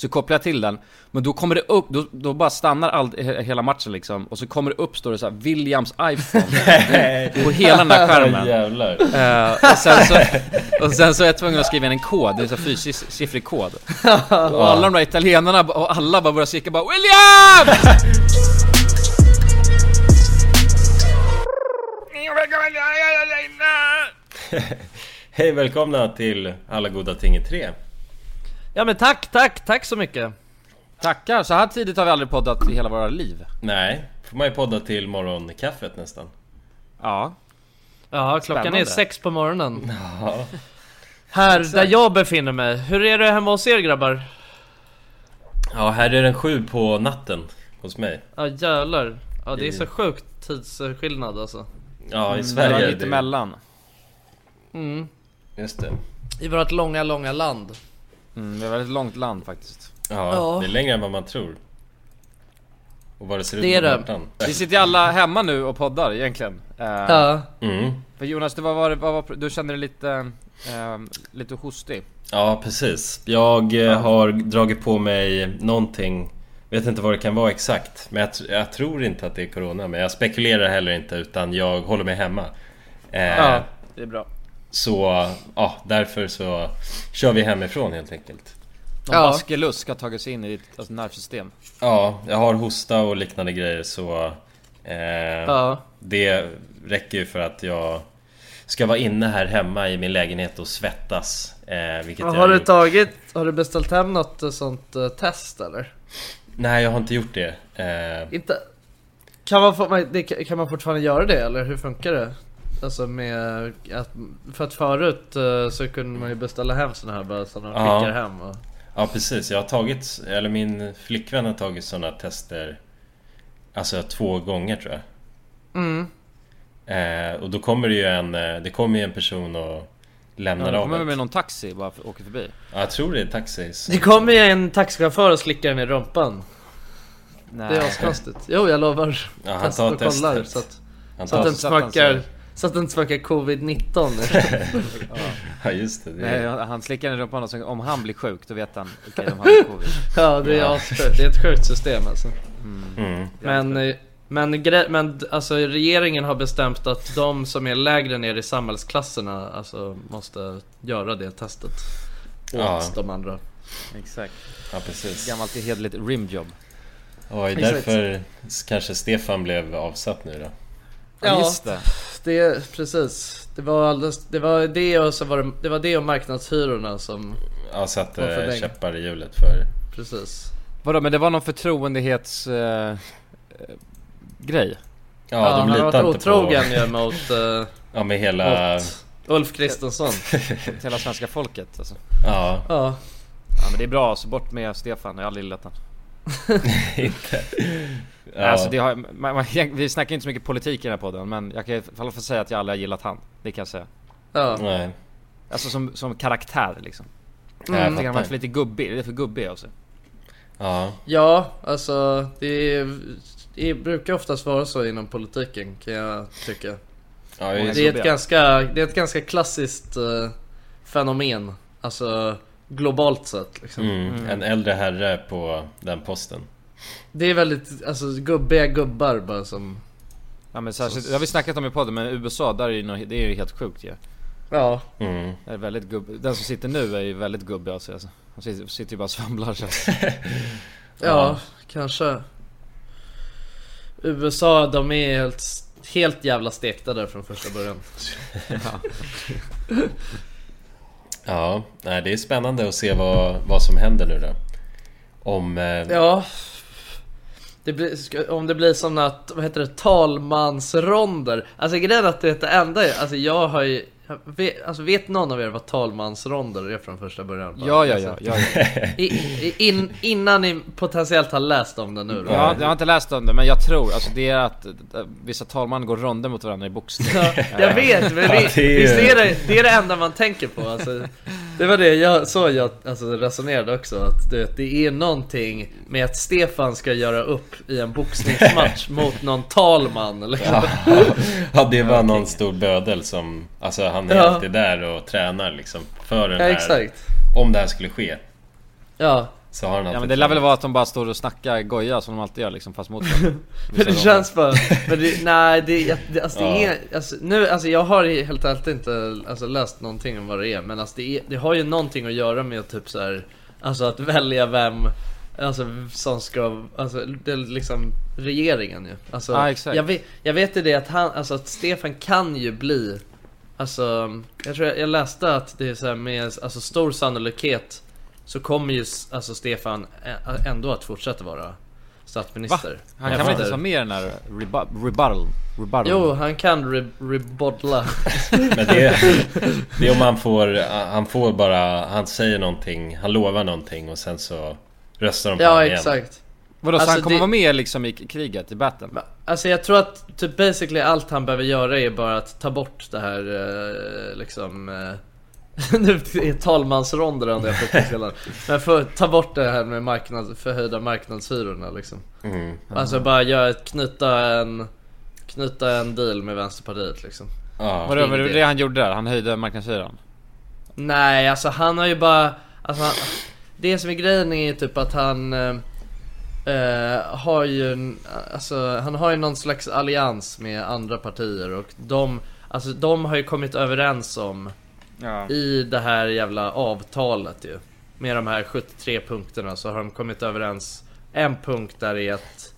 Så kopplar jag till den, men då kommer det upp, då, då bara stannar all, he- hela matchen liksom Och så kommer det upp, står det så här, Williams iPhone På hela den där skärmen. Eh, och, sen så, och sen så är jag tvungen att skriva in en kod, det är en fyrsiffrig kod Och alla de där italienarna, och alla bara börjar skrika bara William! Hej, välkomna till Alla goda ting i tre. Ja men tack, tack, tack så mycket. Tackar, så här tidigt har vi aldrig poddat i hela våra liv Nej, får man ju podda till morgonkaffet nästan. Ja, Ja, klockan Spännande. är sex på morgonen. Ja. Här där jag befinner mig. Hur är det hemma hos er grabbar? Ja, här är den sju på natten hos mig. Ja jävlar. Ja det är så sjukt tidsskillnad alltså. Ja, i det Sverige. var är lite det- emellan Mm. Just det. I vårt långa, långa land. Mm, Det är ett väldigt långt land faktiskt Ja, Ja. det är längre än vad man tror. Och vad det ser ut Det är på kartan. Vi sitter ju alla hemma nu och poddar egentligen Eh, Ja. Mm. För Jonas, du, var, var, var, var, du kände dig lite, eh, lite hostig Ja, precis. Jag eh, har dragit på mig någonting Vet inte vad det kan vara exakt Men jag, jag tror inte att det är Corona Men jag spekulerar heller inte utan jag håller mig hemma eh, Ja. Det är bra Så, ja därför så Kör vi hemifrån helt enkelt Någon Ja. baskelusk har tagit sig in i ditt alltså, nervsystem Ja, jag har hosta och liknande grejer så eh, Ja. Det räcker ju för att jag Ska vara inne här hemma i min lägenhet och svettas eh, Vilket jag Har du gjort. tagit, har du beställt hem något eh, sånt eh, test eller? Nej jag har inte gjort det eh, Inte... Kan man, få, det, kan man fortfarande göra det eller hur funkar det? Alltså med att, för att förut eh, så kunde man ju beställa hem såna här bara så de Ja. skickar hem och... Ja precis, jag har tagit, eller min flickvän har tagit sådana tester Alltså två gånger tror jag Mm. eh, Och då kommer det ju en, eh, det kommer ju en person och Ja, lämnar du av kommer med någon taxi bara för, åker förbi ja, Jag tror det är taxis Det kommer ju en taxichaufför och slickar den i rumpan. Nej. Det är askonstigt. Jo jag lovar. Ja, han tar och kollar testet så att, Han så att tar, den så att han smakar... Så att den inte smakar covid-19. ja just det, det Nej, är, han slickar i rumpan och så om han blir sjuk då vet han okej om han har covid ja det är Ja. Det är ett sjukt system alltså. mm. Men, eh, men, men alltså regeringen har bestämt att de som är lägre ner i samhällsklasserna alltså måste göra det testet. Åt Ja. de andra. Exakt Ja precis Gammalt hederligt rimjob Och det är Exakt. därför kanske Stefan blev avsatt nu då Ja just det Det, precis. Det var alldeles, det var det och så var det, det var det och marknadshyrorna som, Ja satte den? käppar i hjulet för precis. Vadå men det var någon förtroendehets... Eh, eh, grej? Ja, Ja, de han har varit inte otrogen på ju mot, eh, Ja med hela mot Ulf Kristensson. Hela svenska folket alltså Ja, Ja. Ja men det är bra, så bort med Stefan, jag har aldrig gillat han inte ja. Alltså det har, man, man, vi snackar inte så mycket politik i den här podden men jag kan i alla fall säga att jag aldrig har gillat han. Det kan jag säga. Ja. Nej, Alltså som, som karaktär liksom. Jag Jag tycker han var för lite gubbig, det är för gubbig alltså Ja, Ja, alltså det, är, det brukar oftast vara så inom politiken kan jag tycka. ja Det Det just, är ett ganska, det är ett ganska klassiskt eh, fenomen. Alltså globalt sett liksom. mm, en äldre herre på den posten Det är väldigt, alltså gubbiga gubbar bara som... Ja men särskilt, det har vi snackat om i podden men USA där är ju, nå- det är ju helt sjukt ju Ja. mm. Det är väldigt gubb, den som sitter nu är ju väldigt gubbig alltså, alltså. Han sitter, sitter ju bara och svamlar så. Ja, Ja. kanske. USA, de är helt, helt jävla stekta där från första början. Ja, nej, det är spännande att se vad, vad som händer nu då Om... Eh, Ja. Det blir, om det blir som att, vad heter det, talmansronder. Alltså grejen är att det, det enda är, alltså jag har ju, vet, alltså vet någon av er vad talmansronder är från första början? Bara, Ja ja alltså, ja, ja, ja. I, in, innan ni potentiellt har läst om det nu då. Jag, har, jag har inte läst om det men jag tror, alltså det är att eh, vissa talmän går ronder mot varandra i boxning Ja, jag vet, men Ja, det, det är visst är det, det är det enda man tänker på alltså, Det var det jag, så jag alltså, resonerade också att det, det är någonting med att Stefan ska göra upp i en boxningsmatch mot någon talman liksom. ja, ja, det var någon stor bödel som... Alltså han är Ja. alltid där och tränar liksom För den Ja här... exakt. Om det här skulle ske. Ja, Så har han Ja men det lär väl vara att de bara står och snackar goja som de alltid gör liksom, fast mot. Men det känns bara, men det, nej det, jag- det, alltså, det Ja. är, alltså, nu, alltså jag har helt ärligt inte alltså, läst någonting om vad det är Men alltså det, är, det har ju någonting att göra med typ så här, Alltså att välja vem Alltså som ska, alltså det är liksom regeringen ju alltså, Ja, exakt. Jag vet, jag vet ju det att han, alltså att Stefan kan ju bli Alltså, jag tror jag, jag läste att det är så här med alltså stor sannolikhet Så kommer ju alltså Stefan ändå att fortsätta vara statsminister Han kan väl inte vara med den här rebu- rebuttal? rebuttal. Jo, han kan re rebodla Men det är, det är om han får, han får bara, han säger någonting, han lovar någonting och sen så röstar de på Ja honom igen. exakt Vadå, så Alltså, han kommer det- vara med liksom i kriget, i battlen? Men, Alltså jag tror att typ basically allt han behöver göra är bara att ta bort det här eh, liksom eh, Nu är talmansronder ändå jag får till Men för, ta bort det här med marknad, förhöjda marknadshyrorna liksom Mm. Alltså bara göra ett, knyta en Knyta en deal med Vänsterpartiet liksom Ja. Vadå, var det det. han gjorde där? Han höjde marknadshyran? Nej, alltså han har ju bara... Alltså han, det som är grejen är ju typ att han... Eh, eh, har ju... Alltså han har ju någon slags allians med andra partier och de... Alltså de har ju kommit överens om Ja. i det här jävla avtalet ju. Med de här 73 punkterna så har de kommit överens. En punkt där är att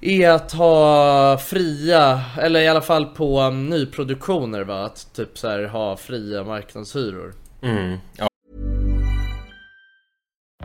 är att ha fria, eller i alla fall på nyproduktioner va, att typ så här ha fria marknadshyror. Mm. Ja,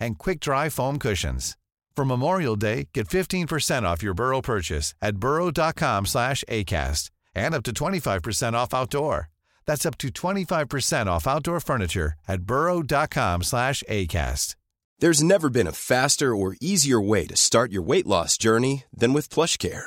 and quick-dry foam cushions. For Memorial Day, get 15% off your Burrow purchase at burrow.com/acast and up to 25% off outdoor. That's up to 25% off outdoor furniture at burrow.com/acast. There's never been a faster or easier way to start your weight loss journey than with PlushCare.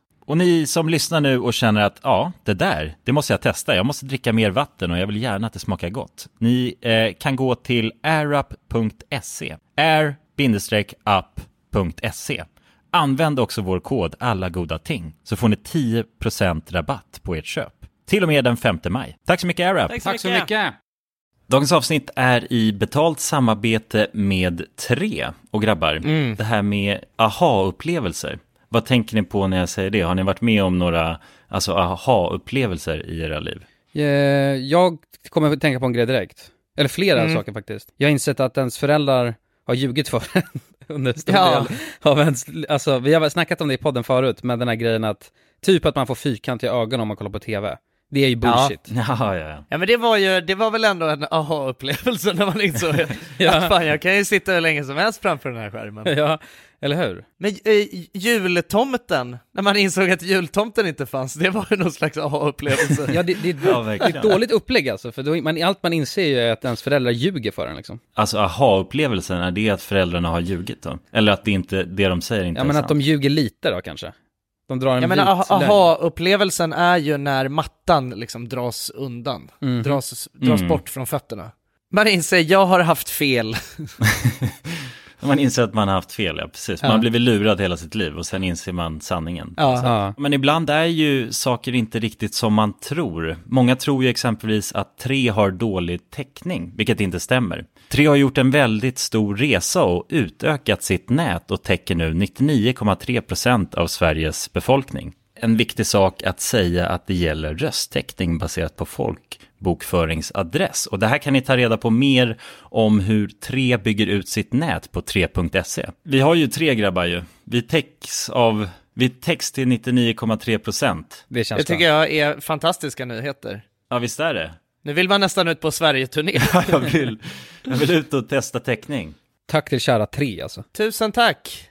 Och ni som lyssnar nu och känner att ja, det där, det måste jag testa. Jag måste dricka mer vatten och jag vill gärna att det smakar gott. Ni eh, kan gå till airup.se. air-up.se. Använd också vår kod alla goda ting så får ni 10% rabatt på ert köp. Till och med den 5 maj. Tack så mycket AirUp! Tack så mycket. Dagens avsnitt är i betalt samarbete med Tre. Och grabbar, det här med aha-upplevelser. Vad tänker ni på när jag säger det? Har ni varit med om några alltså, aha-upplevelser i era liv? Eh, Jag kommer att tänka på en grej direkt. Eller flera Mm. saker faktiskt. Jag har insett att ens föräldrar har ljugit för en under stor Ja. del av ens, alltså vi har väl snackat om det i podden förut, men den här grejen att typ att man får fyrkantiga ögon om man kollar på TV. Det är ju bullshit. Ja, ja, ja. Ja men det var ju, det var väl ändå en aha-upplevelse när man insåg att fan jag kan ju sitta hur länge som helst framför den här skärmen. Ja, eller hur? Men äh, jultomten, när man insåg att jultomten inte fanns, det var ju någon slags aha-upplevelse. Ja, det, det, Ja, det är ett dåligt upplägg alltså, för då, man, allt man inser ju är att ens föräldrar ljuger för en liksom. Alltså aha-upplevelsen, är det att föräldrarna har ljugit då? Eller att det inte, det de säger inte Ja är men sant? att de ljuger lite då kanske. De drar en Jag menar, aha-upplevelsen är ju när mattan liksom dras undan, Mhm. dras, dras Mm. bort från fötterna. Man inser, jag har haft fel. Man inser att man har haft fel, ja precis. Man har blivit lurad hela sitt liv och sen inser man sanningen. Men ibland är ju saker inte riktigt som man tror. Många tror ju exempelvis att tre har dålig täckning, vilket inte stämmer. Tre har gjort en väldigt stor resa och utökat sitt nät och täcker nu 99,3% av Sveriges befolkning. En viktig sak att säga att det gäller rösttäckning baserat på folkbokföringsadress. Och det här kan ni ta reda på mer om hur Tre bygger ut sitt nät på 3.se. Vi har ju tre grabbar ju. Vi täcks av vi täcks till 99,3%. Det känns Det tycker jag är fantastiska nyheter. Ja, visst är det? Nu vill man nästan ut på Sverige-turné. jag, vill, jag vill ut och testa täckning. Tack till kära tre alltså. Tusen tack!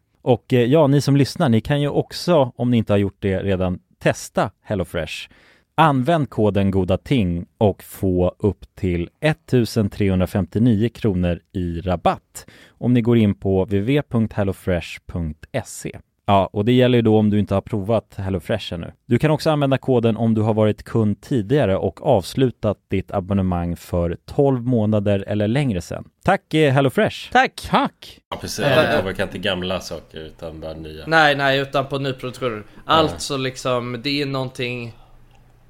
Och eh, ja, ni som lyssnar, ni kan ju också, om ni inte har gjort det redan, testa HelloFresh. Använd koden goda ting och få upp till 1359 kronor i rabatt om ni går in på www.hellofresh.se. Ja, och det gäller ju då om du inte har provat HelloFresh ännu. Du kan också använda koden om du har varit kund tidigare och avslutat ditt abonnemang för 12 månader eller längre sedan. Tack eh, HelloFresh! Tack! Tack! Ja, precis. Det påverkar inte gamla saker utan bara nya. Nej, nej, utan på nyproduktioner. Alltså liksom, det är någonting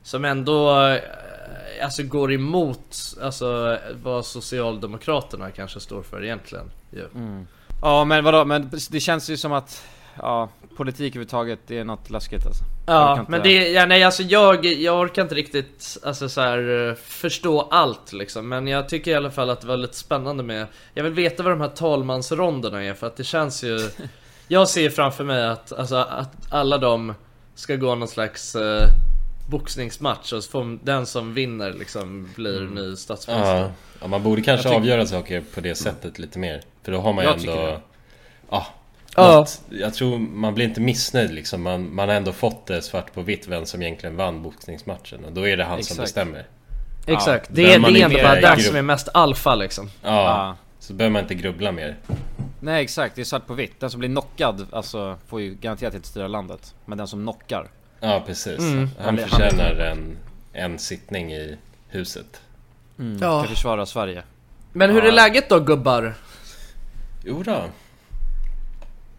som ändå eh, alltså går emot alltså, vad Socialdemokraterna kanske står för egentligen. ju. Ja men vadå, men det känns ju som att Ja, politik överhuvudtaget, det är något läskigt alltså. Jag Ja, inte- men det, ja, nej alltså jag, jag orkar inte riktigt alltså, så här, förstå allt liksom. Men jag tycker i alla fall att det var lite spännande med Jag vill veta vad de här talmansronderna är för att det känns ju Jag ser framför mig att, alltså, att alla de ska gå någon slags eh, boxningsmatch och så får den som vinner liksom blir ny statsminister. Ja, ja, man borde kanske Jag tycker- avgöra saker på det sättet lite mer. För då har man ju Jag ändå... Ja, Ja. Jag tror man blir inte missnöjd liksom. Man, man har ändå fått det svart på vitt vem som egentligen vann boxningsmatchen. Och då är det han som Exakt. bestämmer. Exakt, Ja, det, är- det är ändå bara grupp. som är mest alfa liksom Ja, Ja. så behöver man inte grubbla mer. Nej exakt, det är svart på vitt. Den som blir knockad, alltså får ju garanterat inte styra landet. Men den som knockar Ja, precis. Mm. Han förtjänar en, en sittning i huset. Ja. ska försvara Sverige. Men hur är läget då gubbar? Jo då,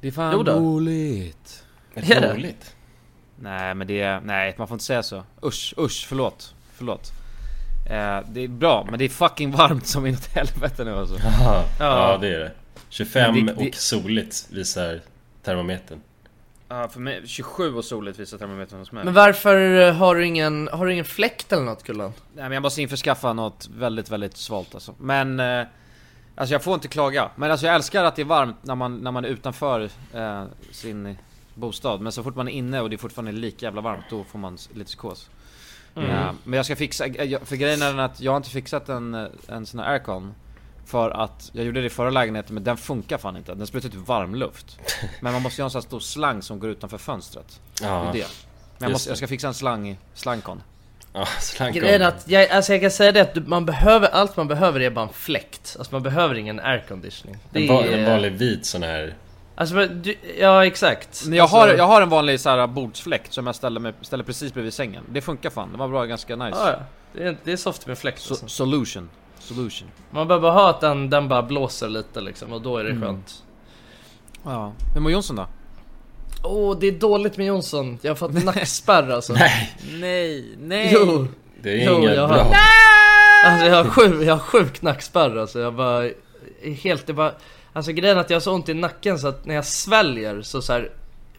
Det är fan Jo då. roligt. Är det? roligt. Nej men det är, nej man får inte säga så. Usch, usch, förlåt. Förlåt. Eh, det är bra, men det är fucking varmt som inåt helvete nu alltså. Ja, Ja. ja det är det. 25 Men det- det- och soligt visar termometern. Ja, för mig, 27 och soligt visar termometern hos mig. Men varför eh, har du ingen, har du ingen fläkt eller något Kullan? Nej men jag måste införskaffa något väldigt, väldigt svalt alltså. Men... Eh, alltså jag får inte klaga. Men alltså jag älskar att det är varmt när man, när man är utanför eh, sin bostad. Men så fort man är inne och det är fortfarande lika jävla varmt, då får man lite psykos. Mm. Eh, men jag ska fixa, eh, för grejen är den att jag har inte fixat en, eh, en sån här aircon. För att jag gjorde det i förra lägenheten men den funkar fan inte. Den sprutar ut varmluft. Men man måste ju ha en sån här stor slang som går utanför fönstret. Det Ja, är det. Men jag, måste, det. jag ska fixa en slang, slangkon. Ja Grejen att, jag, alltså jag kan säga det att man behöver, allt man behöver är bara en fläkt. Alltså man behöver ingen airconditioning. Det En, va- är- en vanlig vit sån här... Alltså du, ja exakt. Men jag alltså, har, jag har en vanlig så här bordsfläkt som jag ställer, med, ställer precis bredvid sängen. Det funkar fan, det var bra, ganska nice. Ja, ja. Det, är, det är soft med fläkt So, alltså. solution. Solution. Man behöver bara ha att den, den bara blåser lite liksom och då är det Mm. skönt. Ja. Hur mår Jonsson då? Åh, det är dåligt med Jonsson. Jag har fått nackspärr alltså. Nej! Nej, nej! Jo! Det är Jo, inget jag bra. har- Alltså jag har sjuk, jag har sjuk nackspärr alltså. Jag bara... Helt, det bara... Alltså grejen är att jag har så ont i nacken så att när jag sväljer så, så här,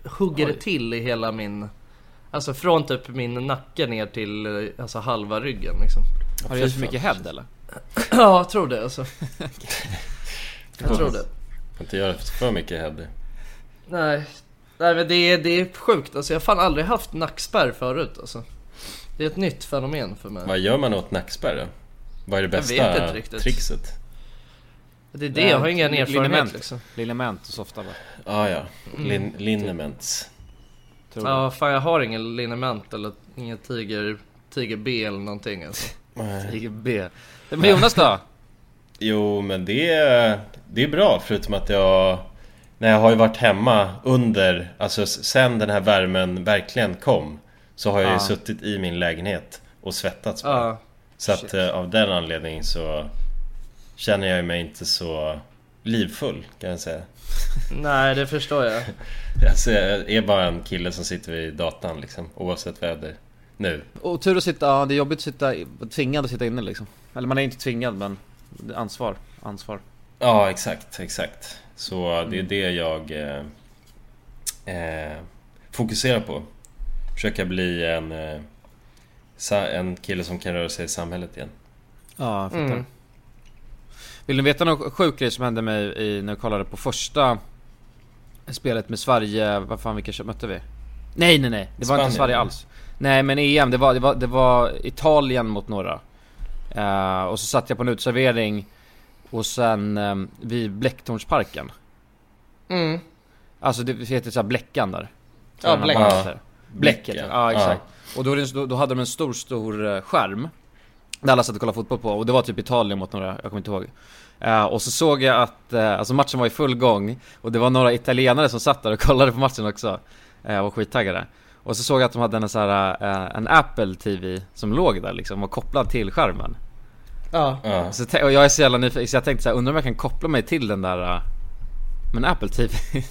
hugger det till i hela min... Alltså från typ min nacke ner till alltså halva ryggen liksom. Har du gett för mycket head eller? Ja, jag tror det alltså. Jag tror det. Får inte göra för mycket head. Nej. Nej men det är, det är sjukt alltså. Jag har fan aldrig haft nackspärr förut alltså. Det är ett nytt fenomen för mig. Vad gör man åt nackspärr då? Vad är det Jag bästa vet inte riktigt. trixet? Det är det, jag har ingen erfarenhet Liniment. liksom. Liniment och softa va? Ah, ja, Lin- lineaments. Tror Ja, fan jag har ingen liniment eller ingen tiger, tiger B eller någonting alltså. jag. IGB. Men Jonas då? Jo, men det är, det är bra förutom att jag... När jag har ju varit hemma under, alltså sen den här värmen verkligen kom Så har jag ju Ja. suttit i min lägenhet och svettats bara. Ja. Så att eh, av den anledningen så Känner jag mig inte så livfull kan jag säga Nej, det förstår jag. Alltså, jag är bara en kille som sitter vid datan liksom oavsett väder Nu Och tur att sitta, ja det är jobbigt att sitta, tvingad att sitta inne liksom. Eller man är inte tvingad men ansvar, ansvar. Ja exakt, exakt Så det är det jag eh, eh, fokuserar på Försöka bli en eh, En kille som kan röra sig i samhället igen Ja, jag fattar. Mm. Vill ni veta någon sjuk grej som hände mig i, när jag kollade på första spelet med Sverige, vad fan vilka mötte vi? Nej nej nej, det var Spanien. inte Sverige alls. Nej men EM, det var, det var, det var Italien mot några. Eh, och så satt jag på en uteservering och sen um, vid Blecktornsparken. Mm. Alltså det heter såhär Bläckan där. Ja, Den här Bläck. Ja. där. Bläck, Bläcket, ja. ja, exakt. Och då, då, då hade de en stor, stor eh, skärm. Där alla satt och kollade fotboll på och det var typ Italien mot några, jag kommer inte ihåg. Eh, och så såg jag att, uh, alltså matchen var i full gång och det var några italienare som satt där och kollade på matchen också. Uh, och var skittaggade. Och så såg jag att de hade en, så här, eh, en Apple TV som låg där liksom, var kopplad till skärmen. Ja. Ja, Så, och jag är så jävla nyfiken, så jag tänkte så här, undrar om jag kan koppla mig till den där, uh, men Apple TV.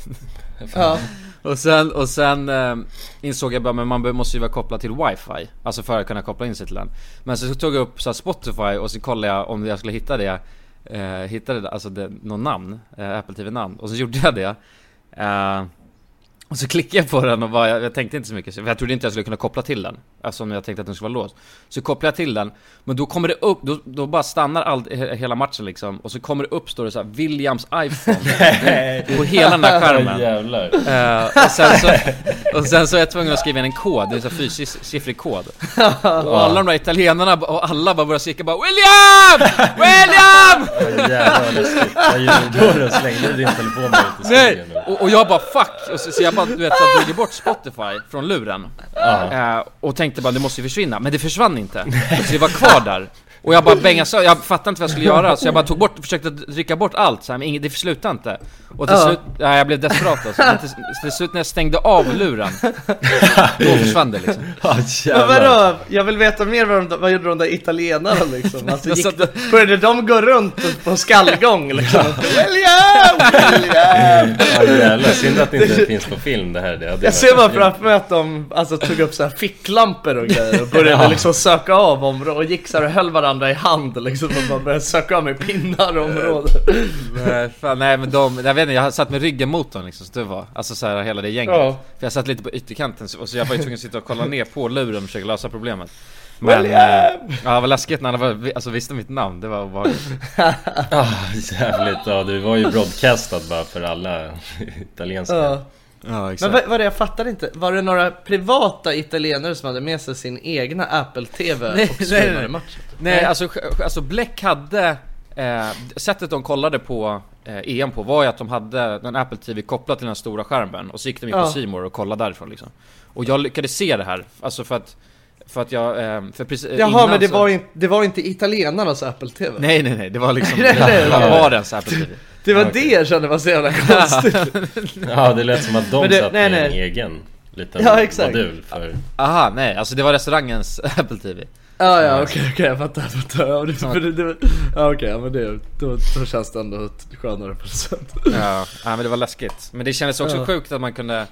Ja. Och sen, och sen eh, insåg jag bara, men man måste ju vara kopplad till wifi Alltså för att kunna koppla in sig till den Men så tog jag upp så Spotify och så kollade jag om jag skulle hitta det eh, Hittade alltså det, någon namn, eh, Apple TV-namn Och så gjorde jag det eh, Och så klickade jag på den och bara, jag, jag tänkte inte så mycket För jag trodde inte jag skulle kunna koppla till den Eftersom jag tänkte att den skulle vara låst Så kopplade jag till den Men då kommer det upp, då, då bara stannar all, he- hela matchen liksom Och så kommer det upp, står det så här, Williams iPhone På hela den där skärmen jävlar Eh, och, sen så, och sen så är jag tvungen att skriva in en kod, det är en fyrsiffrig kod Och alla de där italienarna och alla bara börjar skrika bara William! William! Vad jävla läskigt Vad gjorde du då? Slängde du din telefon ut i Nej! skogen? eller? Och, och jag bara fuck! Och så, så jag bara du vet så här, drog bort Spotify från luren. Ja. Eh, Och tänkte bara det måste ju försvinna, men det försvann inte. Så det var kvar där och jag bara bängade så jag fattade inte vad jag skulle göra så jag bara tog bort, försökte trycka bort allt så här, men inget, det slutade inte Och till Ja. slut, ja, jag blev desperat alltså. Men till, till slut när jag stängde av luren Då försvann det liksom Ja, Men vadå? Jag vill veta mer vad, de, vad gjorde de där italienarna liksom? Alltså, gick, satt- började de gå runt på skallgång liksom? William! William! Ja jävlar, synd att det inte finns på film det här det hade Jag ser bara framför mig att de alltså, tog upp så här ficklampor och grejer och började Ja. liksom söka av området och gick så här och höll varandra i hand liksom och bara började söka av med pinnar och områden. Nej, fan, nej men de, jag vet inte, jag satt med ryggen mot dem liksom, så det var Alltså så här, hela det gänget Ja. För jag satt lite på ytterkanten så- och så jag var ju tvungen att sitta och kolla ner på luren och försöka lösa problemet Men, eh, ja det var läskigt när han var, alltså, visste mitt namn, det var obehagligt Ja jävligt, ja du var ju broadcastad bara för alla italienska Ja. Ja Men exakt vad, vad det, jag fattar inte, var det några privata italienare som hade med sig sin egna Apple TV Nej, och nej, streamade nej. matchen? Nej alltså, alltså Bleck hade eh, sättet de kollade på eh, EM på var ju att de hade en Apple TV kopplad till den stora skärmen och så gick de in Ja. på C More och kollade därifrån liksom. Och jag lyckades se det här, alltså för att för att jag, eh, för precis Jaha innan men det så- var, inte, det var inte italienarnas Apple TV? Nej nej nej, det var liksom Nej, nej, nej. barens Apple TV Det var Okej. det jag kände var så jävla konstigt Ja, det lät som att de det- satt nej, med en nej. egen liten Ja, exakt. modul för... Aha, nej, alltså det var restaurangens Apple TV Ja ja okej okej jag fattar, jag fattar. Ja, det, för det, det, ja okej men det, då, då känns det ändå skönare på något sätt Ja, men det var läskigt Men det kändes också Ja. sjukt att man kunde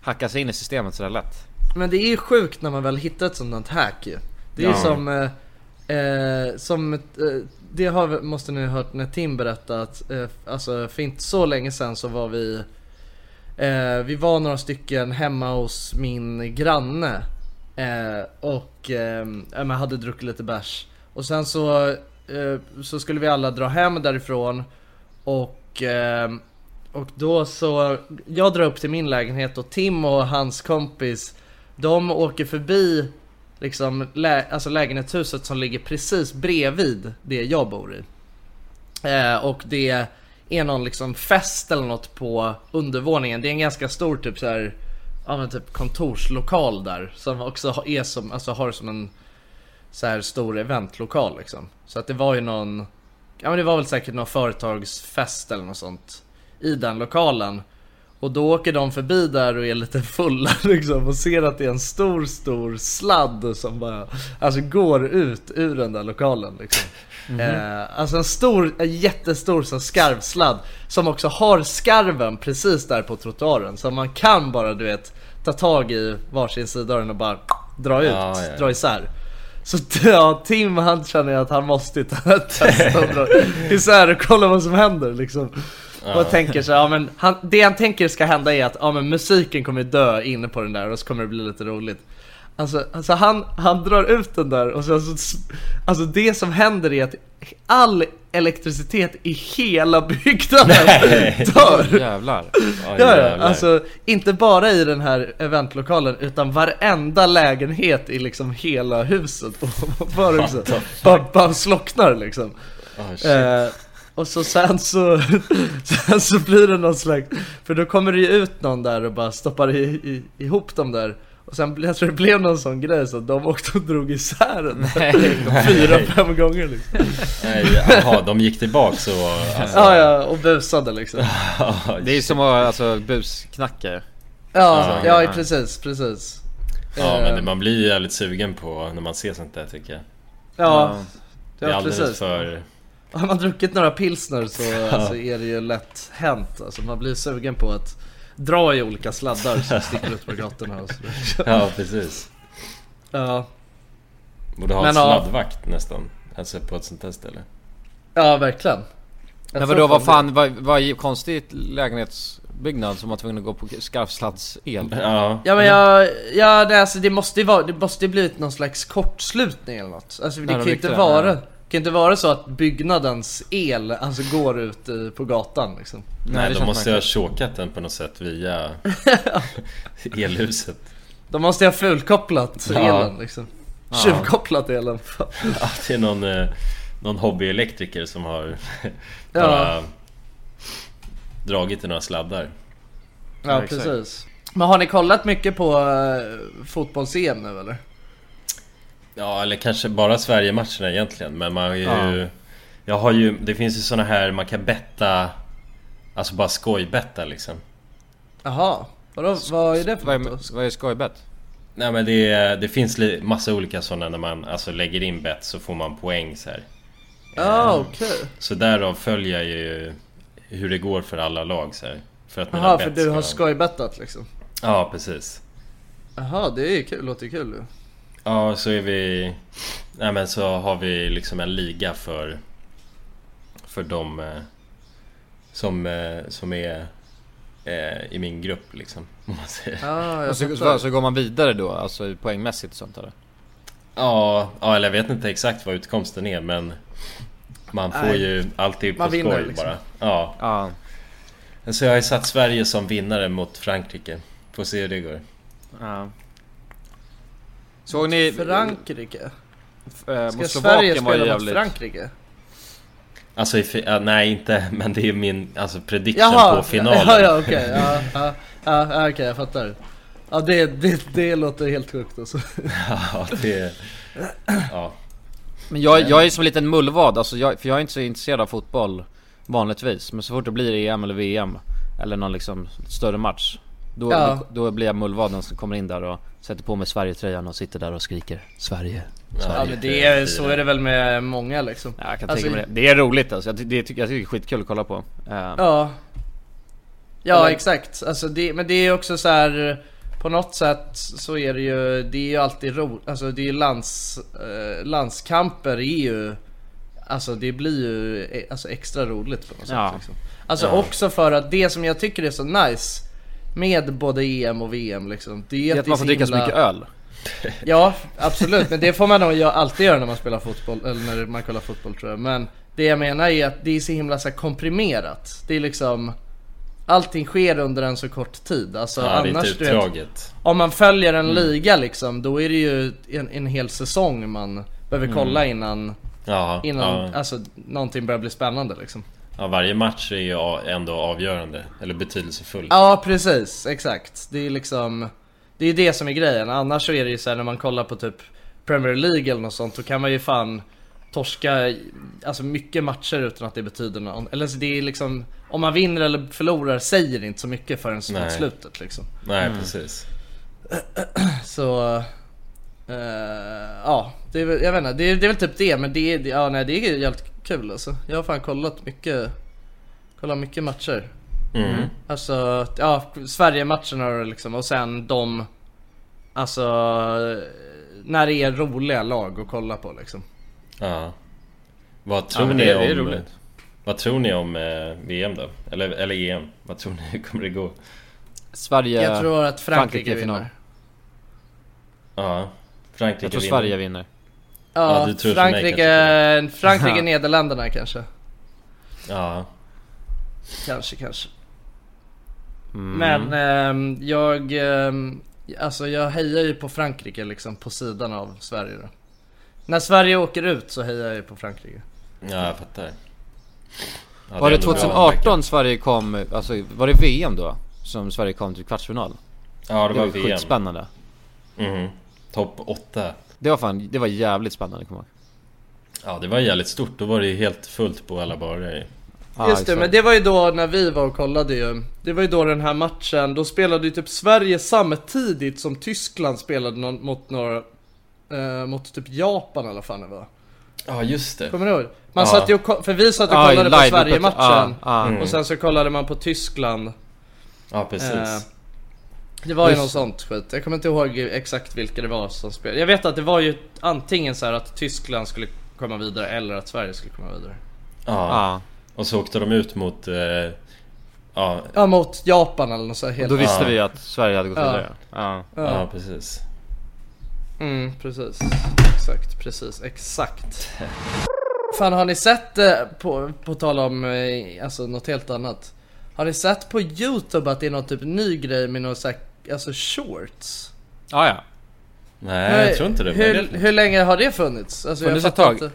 hacka sig in i systemet sådär lätt Men det är ju sjukt när man väl hittar ett sådant hack ju. Det är ju Ja. som, eh, eh, som ett, eh, det har, måste ni ha hört när Tim berättade att, eh, alltså för inte så länge sedan så var vi, eh, vi var några stycken hemma hos min granne. Eh, och eh, ja, men hade druckit lite bärs. Och sen så, eh, så skulle vi alla dra hem därifrån. Och eh, och då så, jag drar upp till min lägenhet och Tim och hans kompis De åker förbi liksom lä- alltså lägenhetshuset som ligger precis bredvid det jag bor i. Eh, Och det är någon liksom fest eller något på undervåningen. Det är en ganska stor typ så här, ja men typ kontorslokal där Som också har- är som, alltså har som en så här stor eventlokal liksom. Så att det var ju någon Ja men det var väl säkert någon företagsfest eller något sånt I den lokalen. Och då åker de förbi där och är lite fulla liksom och ser att det är en stor stor sladd som bara Alltså går ut ur den där lokalen liksom eh, Alltså en stor, en jättestor så skarvsladd Som också har skarven precis där på trottoaren Så man kan bara du vet Ta tag i varsin sida av den och bara dra ut, Ja, ja. dra isär så ja, Tim han känner att han måste ju ta ett test och dra isär och kolla vad som händer liksom. Och tänker så, ja men han, det han tänker ska hända är att ja, men musiken kommer dö inne på den där och så kommer det bli lite roligt. Alltså, alltså han, han drar ut den där och så, alltså, alltså det som händer är att all elektricitet i hela byggnaden dör. Jävlar Ja, Ja, ja, jävlar. alltså inte bara i den här eventlokalen utan varenda lägenhet i liksom hela huset bara, liksom, bara, bara slocknar liksom. Oh, shit. Eh, och så sen så, sen så blir det någon slags, för då kommer det ju ut någon där och bara stoppar i, i, ihop dem där och sen, jag tror det blev någon sån grej så att de åkte och drog isär den fyra, fem gånger liksom. Nej, jaha, de gick tillbaks och... Alltså, Ja, ja, och busade liksom. ja, Det är som att alltså busknacka Ja, Ja, ja, ja. precis, precis. Ja, Eh, men det, man blir ju jävligt sugen på när man ser sånt där tycker jag. Ja, Det är ja alldeles precis. för... Har man druckit några pilsner så alltså, är det ju lätt hänt. Alltså, man blir sugen på att dra i olika sladdar som sticker ut på gatorna och sådär. Ja, precis. Ja, Borde ha Men en ja. sladdvakt nästan. Alltså på ett sånt här ställe. ja verkligen. Jag Men vadå, vad det- fan, vad, vad konstigt lägenhetsbyggnad som var tvungen att gå på skarvsladdsel? Ja. Ja men jag, ja det, alltså, det måste ju vara, det måste ju blivit någon slags kortslutning eller något. Alltså det de kan ju inte vara, ja. Kan inte vara så att byggnadens el alltså går ut eh, på gatan liksom. Nej, det de måste ju ha chokat den på något sätt via elhuset. De måste ha fulkopplat Ja. elen liksom. Tjuvkopplat elen. Ja, det är någon, eh, någon hobbyelektriker som har bara dragit i några sladdar. Ja, Ja, precis. Men har ni kollat mycket på uh, fotbolls-EM nu eller? Ja, eller kanske bara Sverige-matcherna egentligen. Men man har ju... Ja. Jag har ju... Det finns ju såna här man kan betta... Alltså bara skojbetta liksom. Jaha, Vadå, vad är det för Vad något är, då? vad är skojbett? Nej men det, det finns li- massa olika sådana när man alltså lägger in bett så får man poäng så här. Ja, Eh, okej. Så därav följer jag ju hur det går för alla lag så här. För att Jaha, för du har skojbettat liksom? Ja, precis. Jaha, det är ju kul, låter ju kul. Ja, så är vi... Nej men så har vi liksom en liga för... För de eh, som, eh, som är eh, i min grupp liksom. Om man säger. Jag Och så, så, så går man vidare då, alltså poängmässigt och sånt eller? Ja, ja, eller jag vet inte exakt vad utkomsten är men Man får Nej. ju alltid på skoj liksom. bara. Ja. Ja. Så jag har ju satt Sverige som vinnare mot Frankrike. Får se hur det går. ja. Såg ni... Frankrike? Eh, Ska mot Sverige spela mot jävligt... Frankrike? Alltså, ja, nej inte, men det är min alltså, prediction Jaha! på finalen. Ja, ja okej, ja, ja, ja, ja, okej jag fattar. Ja det, det, det låter helt sjukt alltså. Ja, det... Ja. Men jag, jag är som en liten mullvad, alltså jag, för jag är inte så intresserad av fotboll vanligtvis. Men så fort det blir EM eller VM eller någon liksom större match. Då, Ja. då, då blir jag mullvaden som kommer in där och sätter på mig Sverigetröjan och sitter där och skriker Sverige. Ja men det är, så är det väl med många liksom. Ja, jag kan Alltså, tänka mig det. Det är roligt alltså. Jag, det, jag tycker det är skitkul att kolla på. Eh, Ja. Ja Eller- exakt, alltså det, men det är också så här. På något sätt så är det ju, det är ju alltid roligt, alltså det är ju lands, eh, landskamper är ju Alltså det blir ju eh, alltså, extra roligt på något Ja. sätt liksom. Alltså Ja. också för att det som jag tycker är så nice Med både EM och VM liksom Det är, Det är att man får dricka så mycket öl. Ja, absolut. Men det får man nog alltid göra när man spelar fotboll, eller när man kollar fotboll tror jag. Men det jag menar är att det är så himla så komprimerat. Det är liksom Allting sker under en så kort tid. Alltså Ja, det är annars du vet, utdraget. Om man följer en Mm. liga liksom, då är det ju en, en hel säsong man behöver Mm. kolla innan, Ja, innan ja. alltså, någonting börjar bli spännande liksom. Ja, varje match är ju ändå avgörande, eller betydelsefull. Ja precis, exakt. Det är liksom Det är det som är grejen, annars så är det ju så här när man kollar på typ Premier League eller något sånt, då kan man ju fan torska Alltså mycket matcher utan att det betyder något. Eller så det är liksom Om man vinner eller förlorar säger det inte så mycket förrän Nej. slutet liksom Nej, Mm. precis. Så eh, Ja, det är, väl- jag vet inte, det är, det är väl typ det men det är, det- ja nej det är jävligt kul alltså Jag har fan kollat mycket Kollat mycket matcher Mm. Alltså, ja, Sverige-matcherna liksom och sen de Alltså När det är roliga lag att kolla på liksom Ja. Vad tror men ni det om... det är roligt. Vad tror ni om eh, VM då? Eller, eller EM? Vad tror ni kommer det gå? Sverige... Jag tror att Frankrike, i final. vinner Ja. Frankrike Jag tror vinner. Sverige vinner. Ja, Ja, du tror som mig Frankrike, Frankrike, Nederländerna kanske Ja. Kanske, kanske Mm. Men ehm, jag ehm, Alltså jag hejar ju på Frankrike liksom på sidan av Sverige då När Sverige åker ut så hejar jag ju på Frankrike Ja, jag fattar. Ja, var det bra 2018 Sverige kom, alltså var det VM då? Som Sverige kom till kvartsfinal? Ja, det var ju VM. skitspännande. Mhm. Topp 8. Det var fan, det var jävligt spännande kommer jag. Ja, det var jävligt stort. Då var det ju helt fullt på alla barer. Ja, Just det, men det var ju då när vi var och kollade ju Det var ju då den här matchen, då spelade ju typ Sverige samtidigt som Tyskland spelade någon, mot några eh, Mot typ Japan eller vad fan det var Ja, just det. Kommer du ihåg? Man Ja. satt ju och, för vi satt och kollade på live- Sverige-matchen ja. Mm. Och sen så kollade man på Tyskland Ja, precis. Eh, Det var ju Just- något sånt skit, jag kommer inte ihåg exakt vilka det var som spelade Jag vet att det var ju antingen så här att Tyskland skulle komma vidare eller att Sverige skulle komma vidare ja. Ja, Och så åkte de ut mot... Eh, ja, Ja mot Japan eller något så här helt då visste Ja. vi att Sverige hade gått Ja. vidare. Ja. ja. precis. Mm, precis. Exakt, precis, exakt. Fan har ni sett, eh, på, på tal om eh, alltså något helt annat. Har ni sett på youtube att det är någon typ ny grej med någon så här, alltså shorts? Ja, ja. Nej, jag tror inte det. Hur, det hur länge har det funnits? Alltså, Funnits jag ett tag. inte.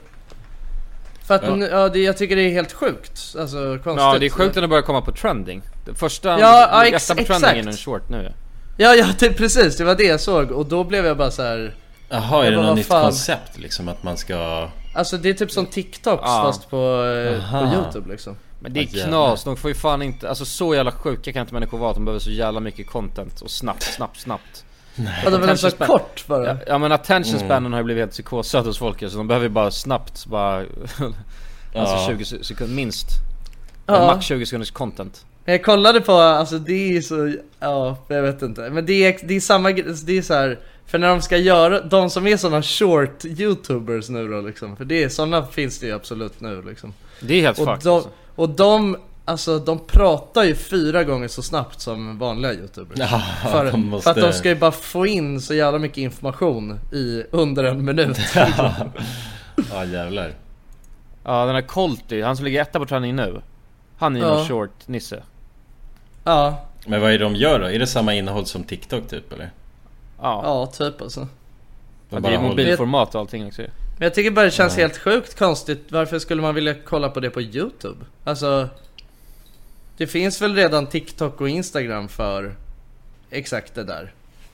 För att, Ja. nu- ja, det, jag tycker det är helt sjukt. Alltså konstigt. Ja, det är sjukt när det börjar komma på trending. Det Första, Ja, ja, ex- på trending är exakt. en short nu. Ja, ja, det, precis. Det var det jag såg. Och då blev jag bara så här. Jaha, är det något nytt fan? koncept liksom? Att man ska... Alltså det är typ som TikToks Ja. fast på, eh, på youtube liksom. Men det är knas, de får ju fan inte, alltså så jävla sjuka kan inte människor vara att de behöver så jävla mycket content och snabbt, snabbt, snabbt. Ja, det var så Attention span- kort bara. Ja, ja men attention Mm. spanen har ju blivit helt psykosad hos folk så de behöver ju bara snabbt bara Alltså Ja. 20 se- sekunder minst Ja. Max 20 sekunders content Jag kollade på, alltså det är så, ja jag vet inte. Men det är, det är samma grej, det är så här. För när de ska göra, de som är sådana short youtubers nu då liksom. För det är, sådana finns det ju absolut nu liksom. Det är helt fucked de, alltså. Och de, alltså de pratar ju fyra gånger så snabbt som vanliga youtubers. Ja, för, de för måste... att de ska ju bara få in så jävla mycket information i under en minut. Ja, jävlar. Ja den här Colty, han som ligger etta på trending nu Han är ju Ja. någon short nisse ja, Men vad är det de gör då? Är det samma innehåll som TikTok typ eller? Ja, ja typ alltså. De ja det bara är mobilformat och allting också. Men jag tycker bara det känns helt sjukt konstigt. Varför skulle man vilja kolla på det på YouTube? Alltså, det finns väl redan TikTok och Instagram för exakt det där.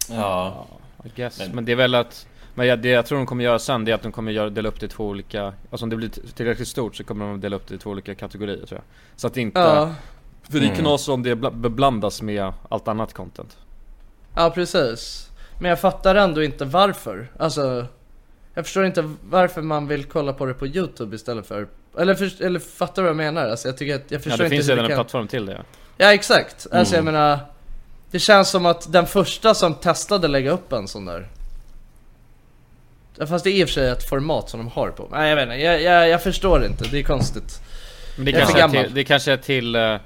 Ja, I guess. Men, Men- det är väl att men jag, det jag tror de kommer göra sen det är att de kommer göra, dela upp det i två olika Alltså om det blir tillräckligt stort så kommer de dela upp det i två olika kategorier tror jag Så att det inte Ja, För det Mm. knas om det bla- beblandas med allt annat content ja precis. Men jag fattar ändå inte varför. Alltså, jag förstår inte varför man vill kolla på det på YouTube istället för... Eller, för, eller fattar du vad jag menar? Alltså jag tycker att, jag Ja förstår det inte finns redan det en kan... plattform till det. Ja exakt, alltså Mm. jag menar Det känns som att den första som testade lägga upp en sån där Ja, Fast det är i och för sig ett format som de har på Nej jag vet inte, jag, jag, jag förstår inte, det är konstigt. Men det Jag är kanske för är till, det kanske är till uh,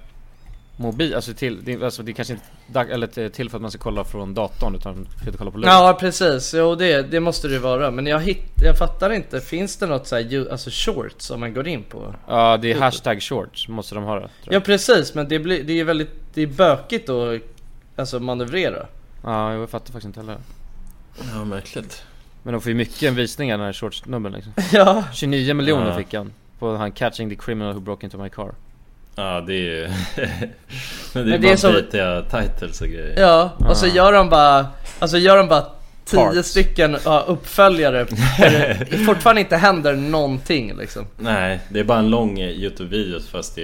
Mobil, alltså till, det, alltså det kanske inte eller till- för att man ska kolla från datorn utan för att kolla på luren Ja precis, jo det, det måste det ju vara. Men jag, hitt, jag fattar inte, finns det något så här, alltså shorts om man går in på? Ja det är hashtag shorts, måste de ha det tror Ja precis, men det, blir, det är ju väldigt, det är bökigt att alltså manövrera. Ja jag fattar faktiskt inte heller. Ja märkligt. Men de får ju mycket visningar den här shorts-snubben liksom. Ja. 29 miljoner Ja. fick han På han 'Catching the criminal who broke into my car' Ja det är ju... Men det är Men bara är så- bitiga titles och grejer. Ja, och så gör de bara, alltså gör de bara tio Parts. stycken ja, uppföljare där det fortfarande inte händer någonting liksom. Nej, det är bara en lång Youtube-video fast det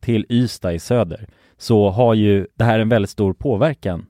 till Ystad i söder, så har ju det här en väldigt stor påverkan.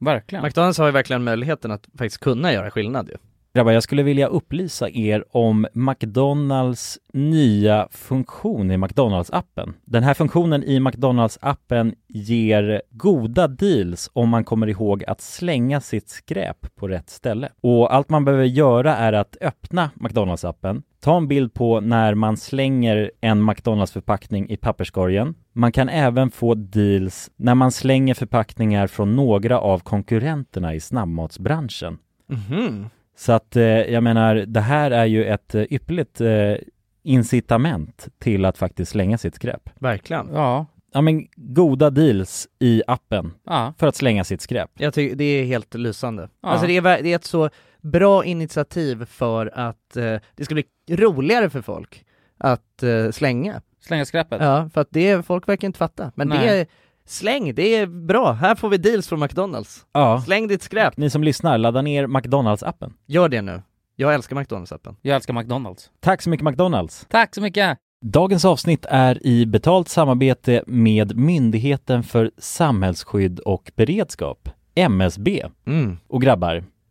Verkligen. McDonalds har ju verkligen möjligheten att faktiskt kunna göra skillnad ju. Grabbar, jag skulle vilja upplysa er om McDonalds nya funktion i McDonalds-appen. Den här funktionen i McDonalds-appen ger goda deals om man kommer ihåg att slänga sitt skräp på rätt ställe. Och allt man behöver göra är att öppna McDonalds-appen, ta en bild på när man slänger en McDonalds-förpackning i papperskorgen. Man kan även få deals när man slänger förpackningar från några av konkurrenterna i snabbmatsbranschen. Mhm. Så att eh, jag menar, det här är ju ett eh, ypperligt eh, incitament till att faktiskt slänga sitt skräp. Verkligen. Ja. Ja men goda deals i appen Ja. för att slänga sitt skräp. Jag tycker det är helt lysande. Ja. Alltså det är, det är ett så bra initiativ för att eh, det ska bli roligare för folk att eh, slänga. Slänga skräpet. Ja, för att det, folk verkar inte fatta. Men Nej. det är, släng, det är bra. Här får vi deals från McDonalds. Ja. Släng ditt skräp. Ni som lyssnar, ladda ner McDonalds-appen. Gör det nu. Jag älskar McDonalds-appen. Jag älskar McDonalds. Tack så mycket McDonalds! Tack så mycket! Dagens avsnitt är i betalt samarbete med Myndigheten för samhällsskydd och beredskap, MSB. Mm. Och grabbar,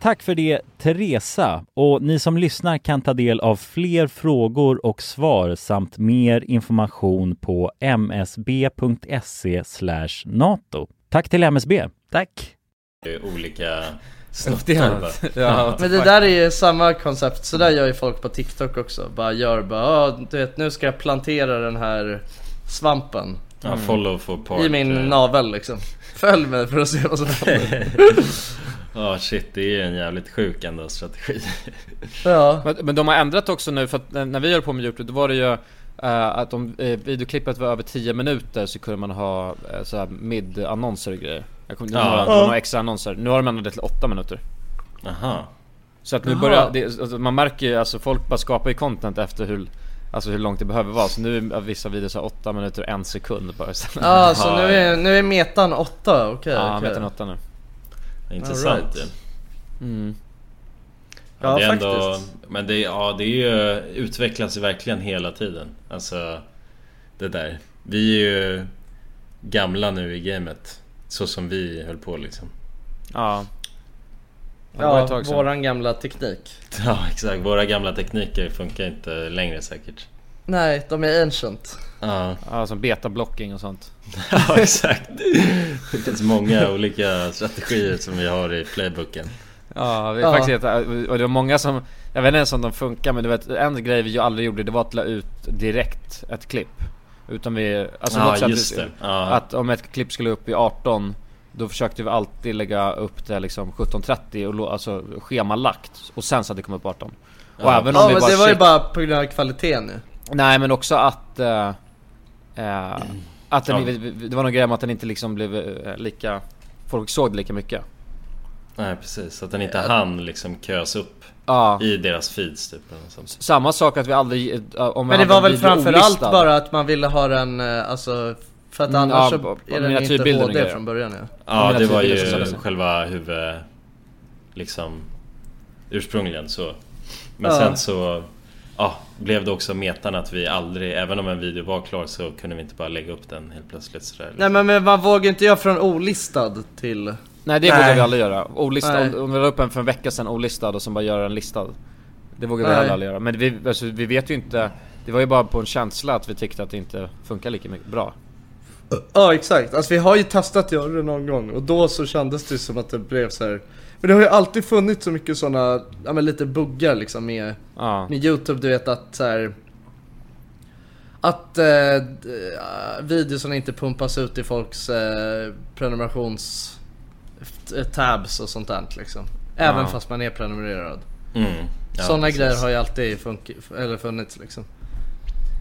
Tack för det Teresa och ni som lyssnar kan ta del av fler frågor och svar samt mer information på msb.se nato. Tack till MSB. Tack. Det är olika Ja. ja. Men det där är ju samma koncept, så där gör ju folk på TikTok också. Bara gör bara, "Ja, du vet nu ska jag plantera den här svampen. Ja, follow for part. I min navel liksom. Följ mig för att se vad som händer. Ja shit, det är ju en jävligt sjuk ändå strategi. Ja. Men, men de har ändrat också nu, för att när- vi höll på med Youtube, då var det ju eh, att om eh, videoklippet var över 10 minuter så kunde man ha uh, såhär mid-annonser och grejer. Jag kommer, Ja. några, var några extra annonser. Nu har de ändrat det till 8 minuter. Aha. Så att nu Jaha. börjar, det, alltså, man märker ju, alltså folk bara skapar ju content efter hur Alltså hur långt det behöver vara, så nu är vissa videos så 8 minuter och en sekund bara Ja, så nu är, nu är metan 8, okej. Ja, okej. metan 8 nu Intressant All ju. right. Mm. Ja, Ja, det är ändå, faktiskt. men det, ja, det är ju, utvecklas ju verkligen hela tiden. Alltså det där. Vi är ju gamla nu i gamet. Så som vi höll på liksom. Ja Ja, våran gamla teknik. Ja exakt, våra gamla tekniker funkar inte längre säkert. Nej, de är ancient. Ja, Ja, som betablocking och sånt ja exakt. Det finns många olika strategier som vi har i playbooken. Ja, är Ja. faktiskt och det var många som Jag vet inte ens om de funkar men du vet en grej vi ju aldrig gjorde det var att la ut direkt ett klipp Utan vi, alltså Ja, just vi- det. Ja. Att om ett klipp skulle upp i 18 Då försökte vi alltid lägga upp det liksom 17.30 och lo- alltså schemalagt Och sen så att det kom upp 18 Och Ja. även om Ja, vi men bara det var ju shit- bara på grund av kvaliteten nu. Nej men också att eh, eh, Att den, Ja. det var någon grej med att den inte liksom blev eh, lika Folk såg det lika mycket Nej precis, att den inte hann liksom köas upp Ja i deras feeds typ. Samma sak att vi aldrig, eh, om vi Men det var väl framförallt bara att man ville ha den, eh, alltså För att Mm, annars ja, så är den inte HD grejer. från början ja. Ja det var ju själva huvud... Liksom ursprungligen så. Men Ja. sen så ja, blev det också metan att vi aldrig, även om en video var klar så kunde vi inte bara lägga upp den helt plötsligt sådär. Nej men, men man vågar inte göra från olistad till Nej det vågar vi aldrig göra. Olistad, Nej. om, vi la upp en för en vecka sedan olistad och sen bara göra en listad. Det vågar vi heller aldrig göra. Men vi, alltså, vi vet ju inte, det var ju bara på en känsla att vi tyckte att det inte funkar lika mycket bra. Ja exakt, alltså vi har ju testat att göra det någon gång och då så kändes det som att det blev så här. Men det har ju alltid funnits så mycket sådana, ja men lite buggar liksom med, Ja. med youtube du vet att så här. Att eh, videorna inte pumpas ut i folks eh, prenumerations eh, tabs och sånt där liksom. Även Ja. fast man är prenumererad. Mm. Ja, Sådana grejer har ju alltid eller funnits liksom.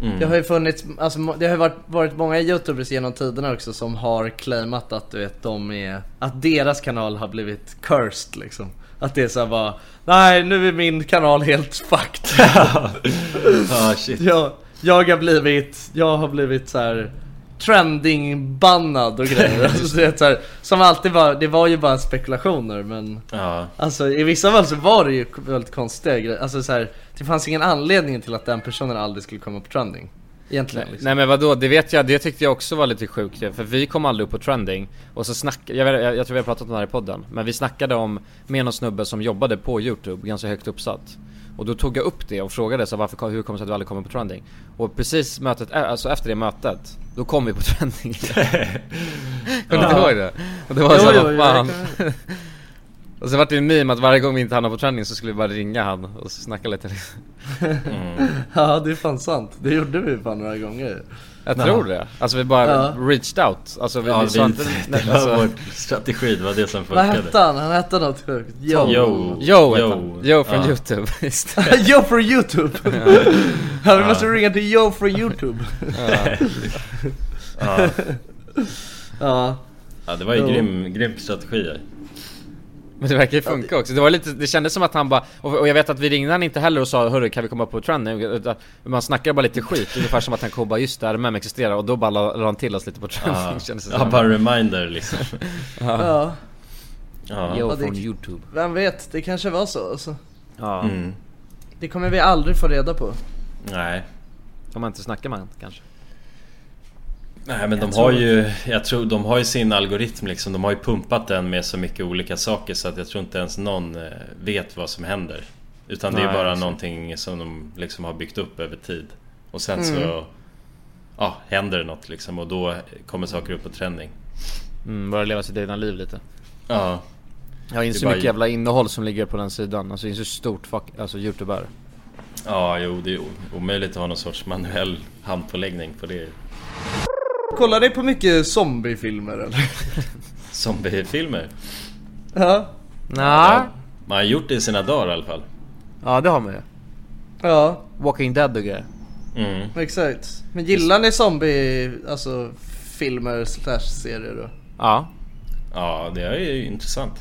Mm. Det har ju funnits, alltså det har varit, varit många youtubers genom tiderna också som har claimat att du vet de är, att deras kanal har blivit cursed liksom. Att det är såhär bara, nej nu är min kanal helt fucked. Ja, shit. jag, jag har blivit, jag har blivit så här trending-bannad och grejer. alltså, det så här, som alltid var, det var ju bara spekulationer men Ja. Alltså i vissa fall så var det ju väldigt konstiga grejer. Alltså så här, det fanns ingen anledning till att den personen aldrig skulle komma på trending. Egentligen Nej, liksom. nej men vadå, det vet jag, det tyckte jag också var lite sjukt. För vi kom aldrig upp på trending. Och så snackade, jag, jag, jag tror vi har pratat om det här i podden. Men vi snackade om, med någon snubbe som jobbade på youtube, ganska högt uppsatt. Och då tog jag upp det och frågade så varför, hur kommer det sig att du aldrig kommer på trending? Och precis mötet, alltså efter det mötet, då kom vi på trending. Kommer du inte ihåg det? Och det var Jo, så, jo, vad jo, fan Och så vart det en meme att varje gång vi inte hamnade på trending så skulle vi bara ringa han och snacka lite liksom. Ja det är fan sant. Det gjorde vi fan några gånger. Jag tror det. Alltså vi bara Ja. reached out. Alltså vi, Ja, vi vi, inte... det var alltså, vår strategi, det var det som Vad funkade. hette han? Han hette något sjukt. Yo. Yo. Yo. han. Joe från Ja. youtube. Det. Yo for youtube! ja, vi måste ringa till Yo for youtube. Ja. ja. Ja, det var ju grym, grym strategi. Men det verkar ju funka också. Det var lite, det kändes som att han bara, och, jag vet att vi ringde han inte heller och sa hörru kan vi komma på trending? Utan Man snackade bara lite skit, ungefär som att han kom bara just det, RMM existerar och då bara la la han till oss lite på trending Ja, kändes det ja bara en reminder liksom. Ja. Ja. Ja, från youtube. Vem vet, det kanske var så alltså. Ja. Mm. Det kommer vi aldrig få reda på. Nej. Om man inte snackar med han kanske. Nej men de har ju, jag tror de har ju sin algoritm liksom. De har ju pumpat den med så mycket olika saker så att jag tror inte ens någon eh, vet vad som händer. Utan det är Nej, bara exakt. någonting som de liksom har byggt upp över tid. Och sen Mm. så Ja, händer det något liksom och då kommer saker upp på trending. Mm, bara leva sitt egna liv lite. Ja. Jag inser Det är bara- mycket jävla innehåll som ligger på den sidan. Alltså jag inser hur stort fuck, alltså youtube är. Ja, jo det är omöjligt att ha någon sorts manuell handpåläggning på det. Kollar ni på mycket zombiefilmer eller? Zombiefilmer. Ja. Nej. Man har gjort det i sina dagar i alla fall. Ja det har man ju. Ja, Walking Dead och grejer. Mm. exakt. Men gillar ni zombie, alltså filmer slash serier då? Ja. Ja, det är ju intressant.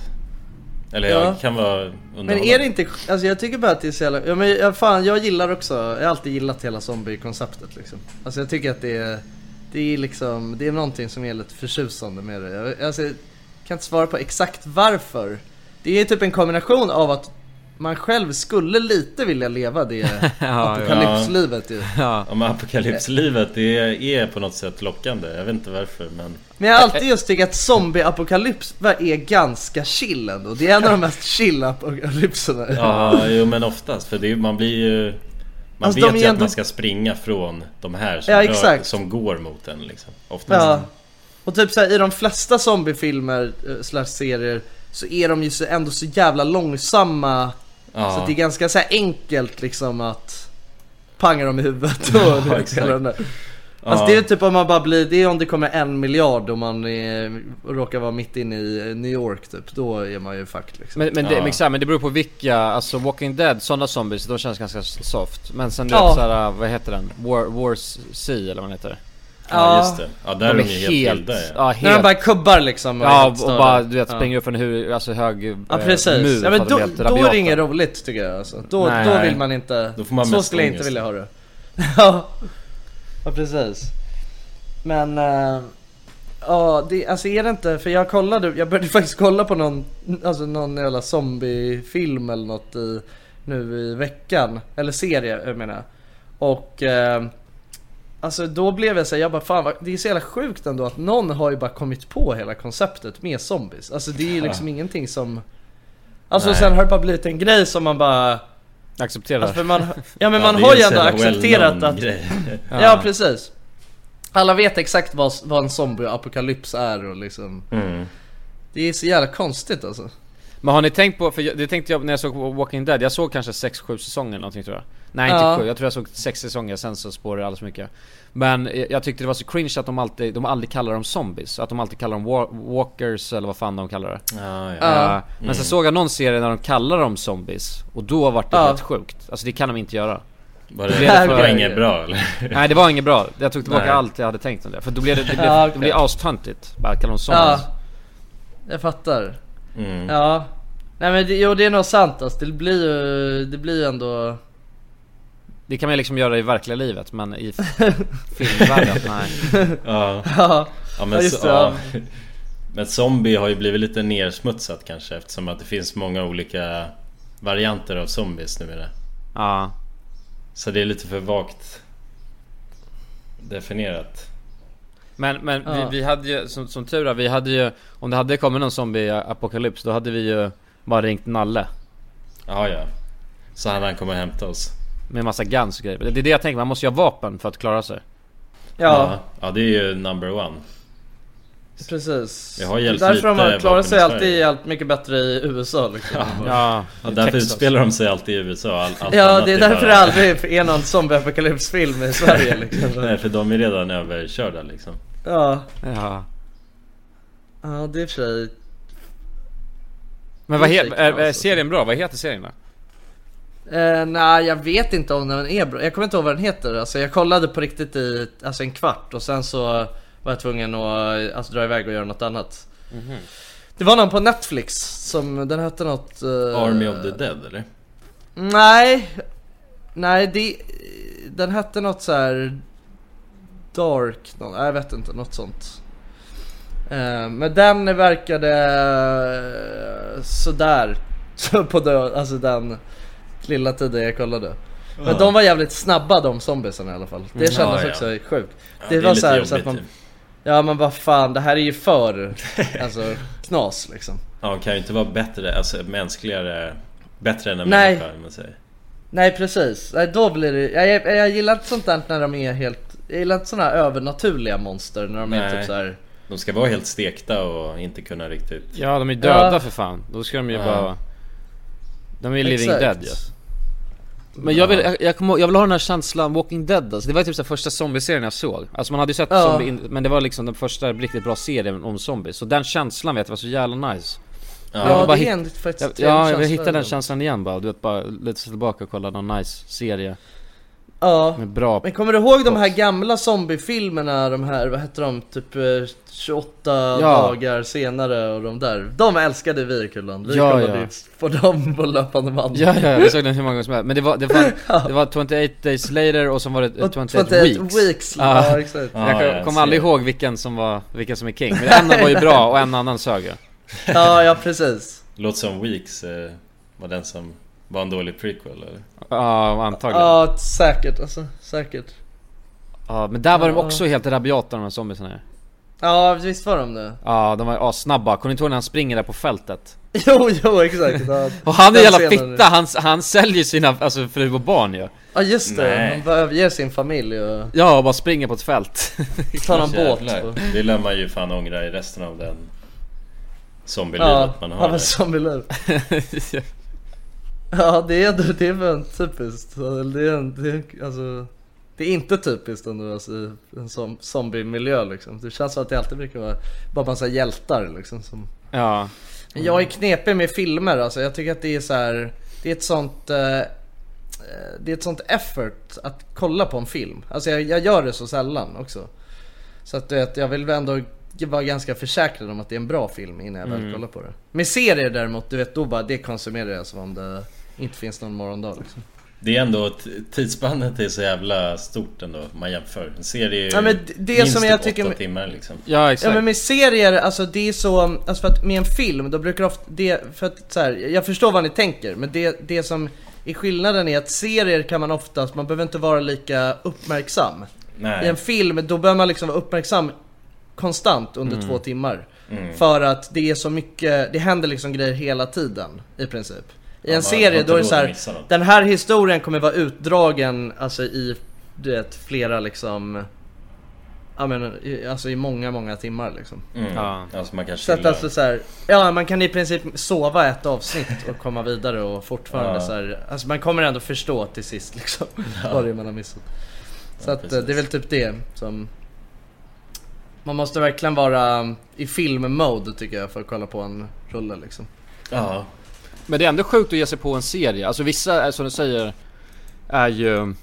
Eller Ja. jag kan vara Men är det inte, alltså jag tycker bara att det är så jävla, ja men ja, fan jag gillar också, jag har alltid gillat hela zombie-konceptet liksom. Alltså jag tycker att det är, det är liksom, det är någonting som är lite förtjusande med det. Jag, alltså, jag kan inte svara på exakt varför. Det är typ en kombination av att man själv skulle lite vilja leva det Ja, apokalypslivet ju. Ja. Ja men apokalypslivet det är, är på något sätt lockande. Jag vet inte varför men... Men jag har alltid just tyckt att zombie-apokalyps är ganska chill ändå. Det är en av de mest chill apokalypserna. Ja, jo men oftast. För det är, man blir ju... Man Alltså, vet ju att ändå- man ska springa från de här som, Ja, rör, som går mot en liksom. Oftast. Ja. Och typ såhär i de flesta zombiefilmer eh, slash serier så är de ju så, ändå så jävla långsamma Ja. Så att det är ganska så enkelt liksom att panga dem i huvudet och vet, exakt. Ja. Alltså det är typ om man bara blir, det är om det kommer en miljard och man är, råkar vara mitt inne i New York typ, då är man ju fucked liksom. Men, men, det, Ja. men, exakt, men det beror på vilka, alltså Walking Dead, sådana zombies, de känns ganska soft. Men sen du Ja. vet såhär, vad heter den? War, Wars Sea eller vad den heter? Ja just det. Ja där är de de ju helt vilda ja. ja, När de helt bara kubbar liksom Ja helt och bara du vet Ja. springer upp för en hur, alltså hög Ja eh, precis, mur ja, men då, de är helt då är det inget roligt tycker jag alltså. Då, Nej. då vill man inte, Då får man så skulle jag inte vilja ha det. ja, ja precis. Men, äh, ja det, alltså är det inte, för jag kollade, jag började faktiskt kolla på någon, alltså någon jävla zombiefilm eller något i, nu i veckan, eller serie jag menar jag. Och eh, Alltså då blev jag såhär, jag bara fan vad, det är så jävla sjukt ändå att någon har ju bara kommit på hela konceptet med zombies. Alltså det är ju liksom ingenting som Alltså Nej. sen har det bara blivit en grej som man bara Accepterar. alltså, för man, Ja men Ja, man har ju ändå accepterat att. Ja precis Alla vet exakt vad, vad en zombie-apokalyps är och liksom Mm. Det är så jävla konstigt alltså Men har ni tänkt på, för jag- det tänkte jag när jag såg Walking Dead, jag såg kanske 6-7 säsonger eller någonting tror jag Nej inte Ja. 7, jag tror jag såg 6 säsonger, sen så spårade det alldeles mycket Men jag tyckte det var så cringe att de alltid, de aldrig kallar dem zombies Att de alltid kallar dem wa- walkers eller vad fan de kallar det Ja, ja. Ja. Eh, Men Mm. sen såg jag någon serie när de kallar dem zombies Och då var det Ja. helt sjukt, alltså det kan de inte göra Var det, blev det det var för- inget bra eller? Nej det var inget bra, jag tog tillbaka Nej. allt jag hade tänkt om det För då blev det, det blev, Ja, det okej. blev astöntigt, bara kalla dem Ja, zombies jag fattar Mm. Ja Nej men det, jo det är nog sant alltså, det blir ju, det blir ju ändå Det kan man ju liksom göra i verkliga livet men i filmvärlden, nej Ja. Ja, Ja men, just så, det, ja. men zombie har ju blivit lite nersmutsat kanske eftersom att det finns många olika varianter av zombies numera. Ja Så det är lite för vagt definierat. Men, men Ja. vi, vi hade ju, som, som tur är, vi hade ju Om det hade kommit någon zombie-apokalyps då hade vi ju bara ringt Nalle Ja ja. Så han, han kommer hämta oss. Med massa guns och grejer Det är det jag tänker, man måste ju ha vapen för att klara sig Ja, Ja det är ju number one. precis har hjälpt Därför de klarat sig alltid allt mycket bättre i USA liksom Ja, Ja, därför Texas. spelar de sig alltid i USA. All, allt Ja, det är därför det aldrig är någon zombie-apokalypsfilm i Sverige liksom Nej för de är redan överkörda liksom. Ja, Ja ja det är för sig Men vad Det är heter, är, är alltså. serien bra? Vad heter serien då? Eh, nej jag vet inte om den är bra, jag kommer inte ihåg vad den heter. Alltså, Jag kollade på riktigt i alltså, en kvart och sen så var jag tvungen att alltså, dra iväg och göra något annat. Det var någon på Netflix som, den hette något eh, Army of the Dead eller? Nej. Nej det, den hette något så här Dark, någon, jag vet inte, något sånt. Eh, Men den verkade eh, sådär så på död, alltså den lilla tiden jag kollade Men Ja. de var jävligt snabba de zombiesarna i alla fall Det Mm. kändes Ja, ja. också sjukt Ja, Det, det är var så, här, så att man ju. Ja men vad fan, det här är ju för alltså knas liksom Ja, de kan ju inte vara bättre, alltså mänskligare Bättre än en Nej. människa om man säger. Nej precis, Nej, då blir det, jag, jag, jag gillar inte sånt där när de är helt Jag gillar inte såna här övernaturliga monster när de är Nej. typ så här. De ska vara helt stekta och inte kunna riktigt Ja de är döda Ja. för fan, då ska de ju Ja. bara De är living Exakt. dead ju Men jag vill, jag, jag, kommer jag vill ha den här känslan Walking Dead alltså. Det var typ här första zombieserien jag såg. Alltså man hade ju sett Ja. zombie, in- men det var liksom den första riktigt bra serien om zombies. Så den känslan vet jag var så jävla nice. Ja, Ja bara det är en faktiskt Ja, jag vill hitta den känslan igen bara, du vet bara lite sig tillbaka och kolla någon nice serie Ja. Med bra Men kommer du ihåg de här gamla zombiefilmerna, de här, vad heter de, typ eh, 28 Ja. dagar senare och de där? De älskade vi i Kulland, vi Ja, kollade ja. på dem på löpande band. Ja, ja, ja, vi såg den hur många gånger som helst. Men det var, det var, det var 28 days later och så var det Och 28, 28 weeks, weeks, ja, exakt. Ja, Jag jag kommer aldrig ihåg vilken som var, vilken som är king Men en var ju bra och en annan sög Ja, ja precis. Låter som Weeks eh, var den som var en dålig prequel eller? Ja, antagligen ja. Ja, säkert alltså, säkert men där var de Ja. också helt rabiata de här zombiesarna. Ja, visst var de det? Ja, de var assnabba, kommer ni inte ihåg när han springer där på fältet? Jo, jo exakt ja, Och han är jävla fitta, han, han säljer sina alltså, fru och barn ju Ja just det, Nej. han bara överger sin familj och Ja, och bara springer på ett fält tar någon båt. Det lär man ju fan ångra i resten av den Zombielivet Ja, man han har var där. zombieliv Ja det är ändå, det är väl typiskt, det är, det alltså Det är inte typiskt ändå alltså, i en som, zombie-miljö liksom. Det känns som att det alltid brukar vara bara massa hjältar liksom som Ja, Men Jag är knepig med filmer alltså, jag tycker att det är så här. Det är ett sånt eh, eh, Det är ett sånt effort att kolla på en film. Alltså jag, jag gör det så sällan också. Så att du vet, jag vill ändå vara ganska försäkrad om att det är en bra film innan jag väl Mm. kollar på det. Med serier däremot, du vet då bara det konsumerar jag som om det inte finns någon morgondag liksom Det är ändå, tidsspannet är så jävla stort ändå om man jämför. En serie är ju Ja, men det- minst som jag typ tycker åtta med- timmar liksom. ja exakt Ja men med serier, alltså det är så, alltså för att med en film då brukar ofta det, för att så här, jag förstår vad ni tänker men det, det som är skillnaden är att serier kan man oftast, man behöver inte vara lika uppmärksam. I Nej. en film, då behöver man liksom vara uppmärksam konstant under två timmar. Mm. För att det är så mycket, det händer liksom grejer hela tiden i princip. I Ja, en har serie då är det så att här, den här historien kommer vara utdragen alltså i, du vet, flera liksom Ja men i- alltså i många, många timmar liksom. Mm. Ja. Alltså man kan Så att chilla. alltså så här, ja man kan i princip sova ett avsnitt och komma vidare och fortfarande Ja. så här, alltså man kommer ändå förstå till sist liksom Ja. vad det är man har missat. Så Ja, att eh, precis. det är väl typ det som Man måste verkligen vara i film-mode tycker jag för att kolla på en rulle liksom. Ja. Men det är ändå sjukt att ge sig på en serie. Alltså vissa, är, som du säger, är ju...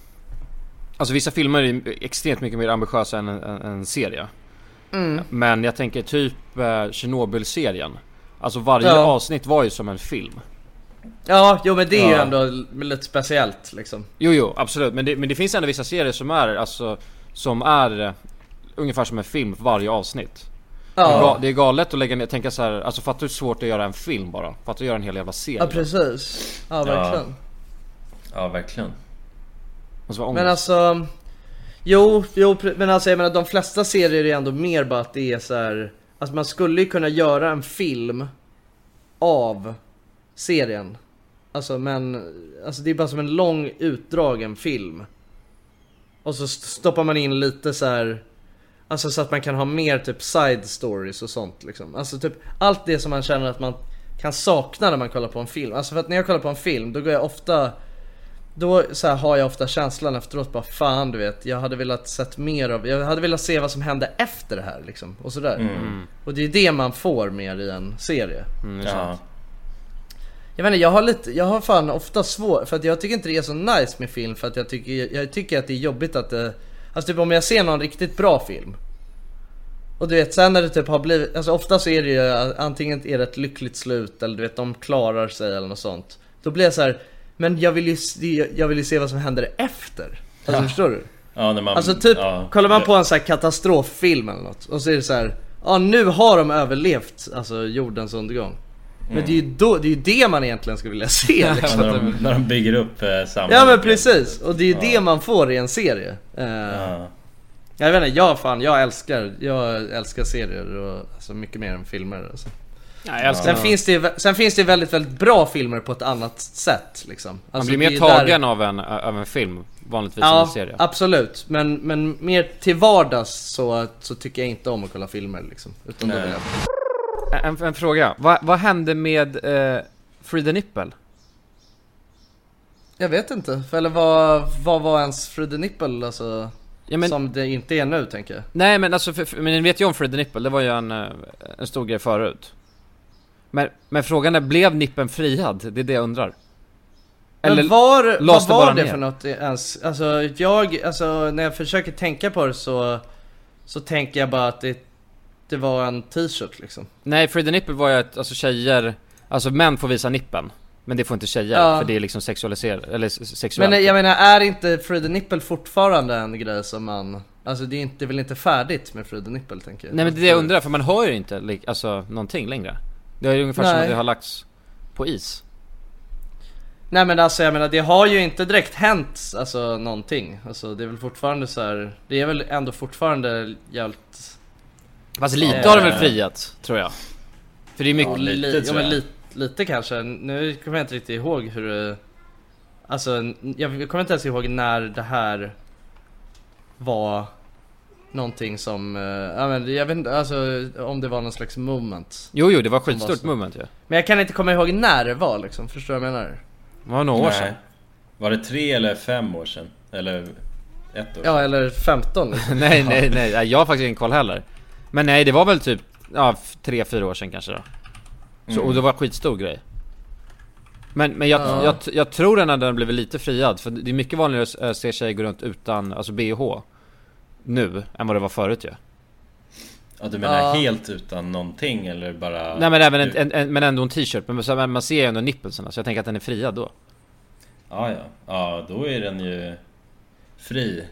Alltså vissa filmer är extremt mycket mer ambitiösa än en, en, en serie. Mm. Men jag tänker typ eh, Chernobyl-serien. Alltså varje Ja. avsnitt var ju som en film. Ja, jo men det är ju Ja. ändå l- lite speciellt liksom. Jo, jo, absolut. Men det, men det finns ändå vissa serier som är, alltså, som är eh, ungefär som en film för varje avsnitt. Ja. Det, är galet att lägga ner, tänka så här, alltså fattar du hur svårt det är att göra en film bara? Fattar du att göra en hel jävla serie? Ja precis. Ja verkligen. Ja, verkligen. Måste vara Men alltså Jo, jo men alltså jag menar de flesta serier är ändå mer bara att det är så här. Alltså man skulle ju kunna göra en film av serien Alltså men, alltså det är bara som en lång utdragen film Och så st- stoppar man in lite så här. Alltså så att man kan ha mer typ side stories och sånt liksom. Alltså typ allt det som man känner att man kan sakna när man kollar på en film. Alltså för att när jag kollar på en film då går jag ofta då så här, har jag ofta känslan efteråt bara fan du vet Jag hade velat sett mer av, jag hade velat se vad som hände efter det här liksom och sådär. Mm. Och det är det man får mer i en serie. Mm, sant. Jag vet inte, jag har lite, jag har fan ofta svårt för att jag tycker inte det är så nice med film för att jag tycker, jag tycker att det är jobbigt att det Alltså typ om jag ser någon riktigt bra film och du vet sen när det typ har blivit, alltså ofta så är det ju antingen är det ett lyckligt slut eller du vet de klarar sig eller något sånt Då blir jag så här, men jag vill ju, se- jag vill se vad som händer efter Alltså Ja. förstår du? Ja, när man... Alltså typ, ja. kollar man på en sån här katastroffilm eller något och så är det så här, ja nu har de överlevt alltså jordens undergång Men det är ju då, det är ju det man egentligen skulle vilja se liksom. när, de, när de bygger upp eh, samhället. Ja men precis, och det är ju det man får i en serie Eh, Ja. Jag vet inte, jag fan, jag älskar, jag älskar serier och alltså mycket mer än filmer alltså. Ja, sen, finns det, sen finns det väldigt, väldigt bra filmer på ett annat sätt liksom Man Alltså, blir det är mer tagen där- av, en, av en film vanligtvis Ja, en serie. absolut. Men, men mer till vardags så, så tycker jag inte om att kolla filmer liksom. Utan då vill jag... En, en fråga, vad, vad hände med eh, Free the Nipple? Jag vet inte, eller vad, vad var ens Free the Nipple alltså? Ja, men- Som det inte är nu tänker jag. Nej men alltså, för, för, men ni vet ju om Free the Nipple, det var ju en, eh, en stor grej förut. Men, men frågan är, blev nippen friad? Det är det jag undrar. Men var, vad det var det ner? för något ens? Alltså jag, alltså när jag försöker tänka på det så Så tänker jag bara att det, det var en t-shirt liksom Nej, Free the Nipple var ju att, alltså tjejer, alltså män får visa nippen. Men det får inte tjejer, Ja. för det är liksom sexualiserat, eller sexuellt. Men jag menar, är inte Free the Nipple fortfarande en grej som man Alltså det är inte, det är väl inte färdigt med Free the Nipple tänker jag Nej men det är det jag undrar, för man hör ju inte alltså, någonting längre. Det är ju ungefär som Nej. att det har lagts på is. Nej men alltså jag menar det har ju inte direkt hänt alltså någonting Alltså det är väl fortfarande så här. Det är väl ändå fortfarande jävligt Fast lite Eh, har det väl friat, tror jag. För det är mycket... Ja, li- ja, men li- lite kanske, nu kommer jag inte riktigt ihåg hur det Alltså jag kommer inte ens ihåg när det här var Någonting som, eh, ja men jag vet inte, alltså om det var någon slags moment Jo, jo, det var skitstort så. moment ju. Men jag kan inte komma ihåg när det var liksom, förstår du vad jag menar? Det var några år sedan. Var det tre eller fem år sedan? Eller ett år sedan? Ja eller 15 liksom. nej, nej, nej, jag har faktiskt ingen koll heller. Men nej, det var väl typ, ja, tre, fyra år sedan kanske då. Så, Mm. och det var skitstor grej. Men, men jag, Ja. jag, jag tror den hade blivit lite friad, för det är mycket vanligare att äh, se tjejer gå runt utan, alltså bh Nu, än vad det var förut ju. Ja, du menar Ja. helt utan någonting eller bara... Nej men även en, en, en, men ändå en t-shirt, men man ser ju ändå nipplesarna, så jag tänker att den är friad då. Ja, ja. Ja, då är den ju fri.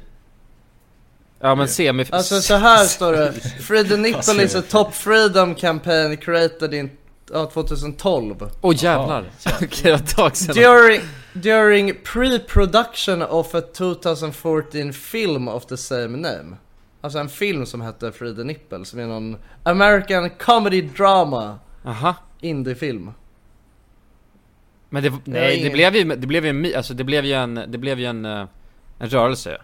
Ja men semi... Alltså så här står det Free the nipple is a top freedom campaign created in ja, 2012 Åh jävlar! Okej, ett tag sedan. During, during pre-production of a 2014 film of the same name. Alltså en film som hette Free the Nipple som är någon American comedy drama. Aha. Indie-film. Men det, har nej, det blev ju, det blev ju en, alltså det blev ju en, det blev ju en, eh, en rörelse.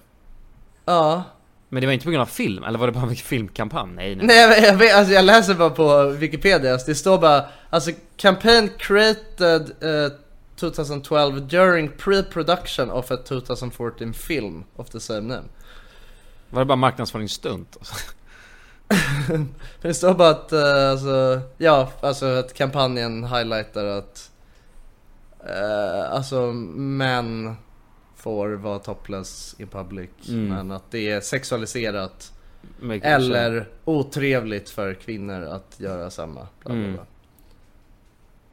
Ja Men det var inte på grund av film, eller var det bara en filmkampanj? Nej, nej. Nej jag, vet, alltså jag läser bara på Wikipedia, alltså det står bara alltså campaign created eh, 2012 during pre-production of a 2014 film of the same name. Var det bara marknadsföringsstunt? Det står bara att, eh, alltså, ja, alltså att kampanjen highlightar att eh, alltså män får vara topless in public Mm. men att det är sexualiserat eller otrevligt för kvinnor att göra samma. Bla, bla, Mm. bla.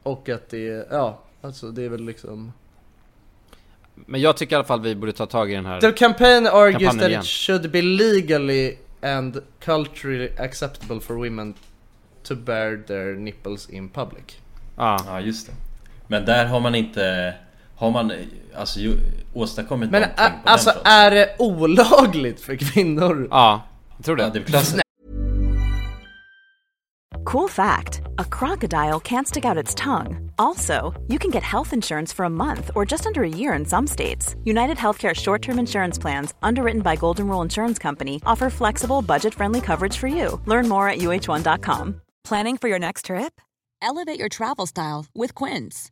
Och att det är, ja, alltså det är väl liksom Men jag tycker i alla fall vi borde ta tag i den här The campaign argues that igen. it should be legally and culturally acceptable for women to bear their nipples in public. Ja. ja, just det. Men där har man inte... Har man alltså ju, åstadkommit Men någonting på alltså den fronten? är det olagligt för kvinnor? Ja, jag tror det. Ja, det är klart. Cool fact a crocodile can't stick out its tongue. Also, you can get health insurance for a month or just under a year in some states. United Healthcare short term insurance plans, underwritten by Golden Rule Insurance Company, offer flexible, budget friendly coverage for you. Learn more at uh1.com. Planning for your next trip? Elevate your travel style with Quince.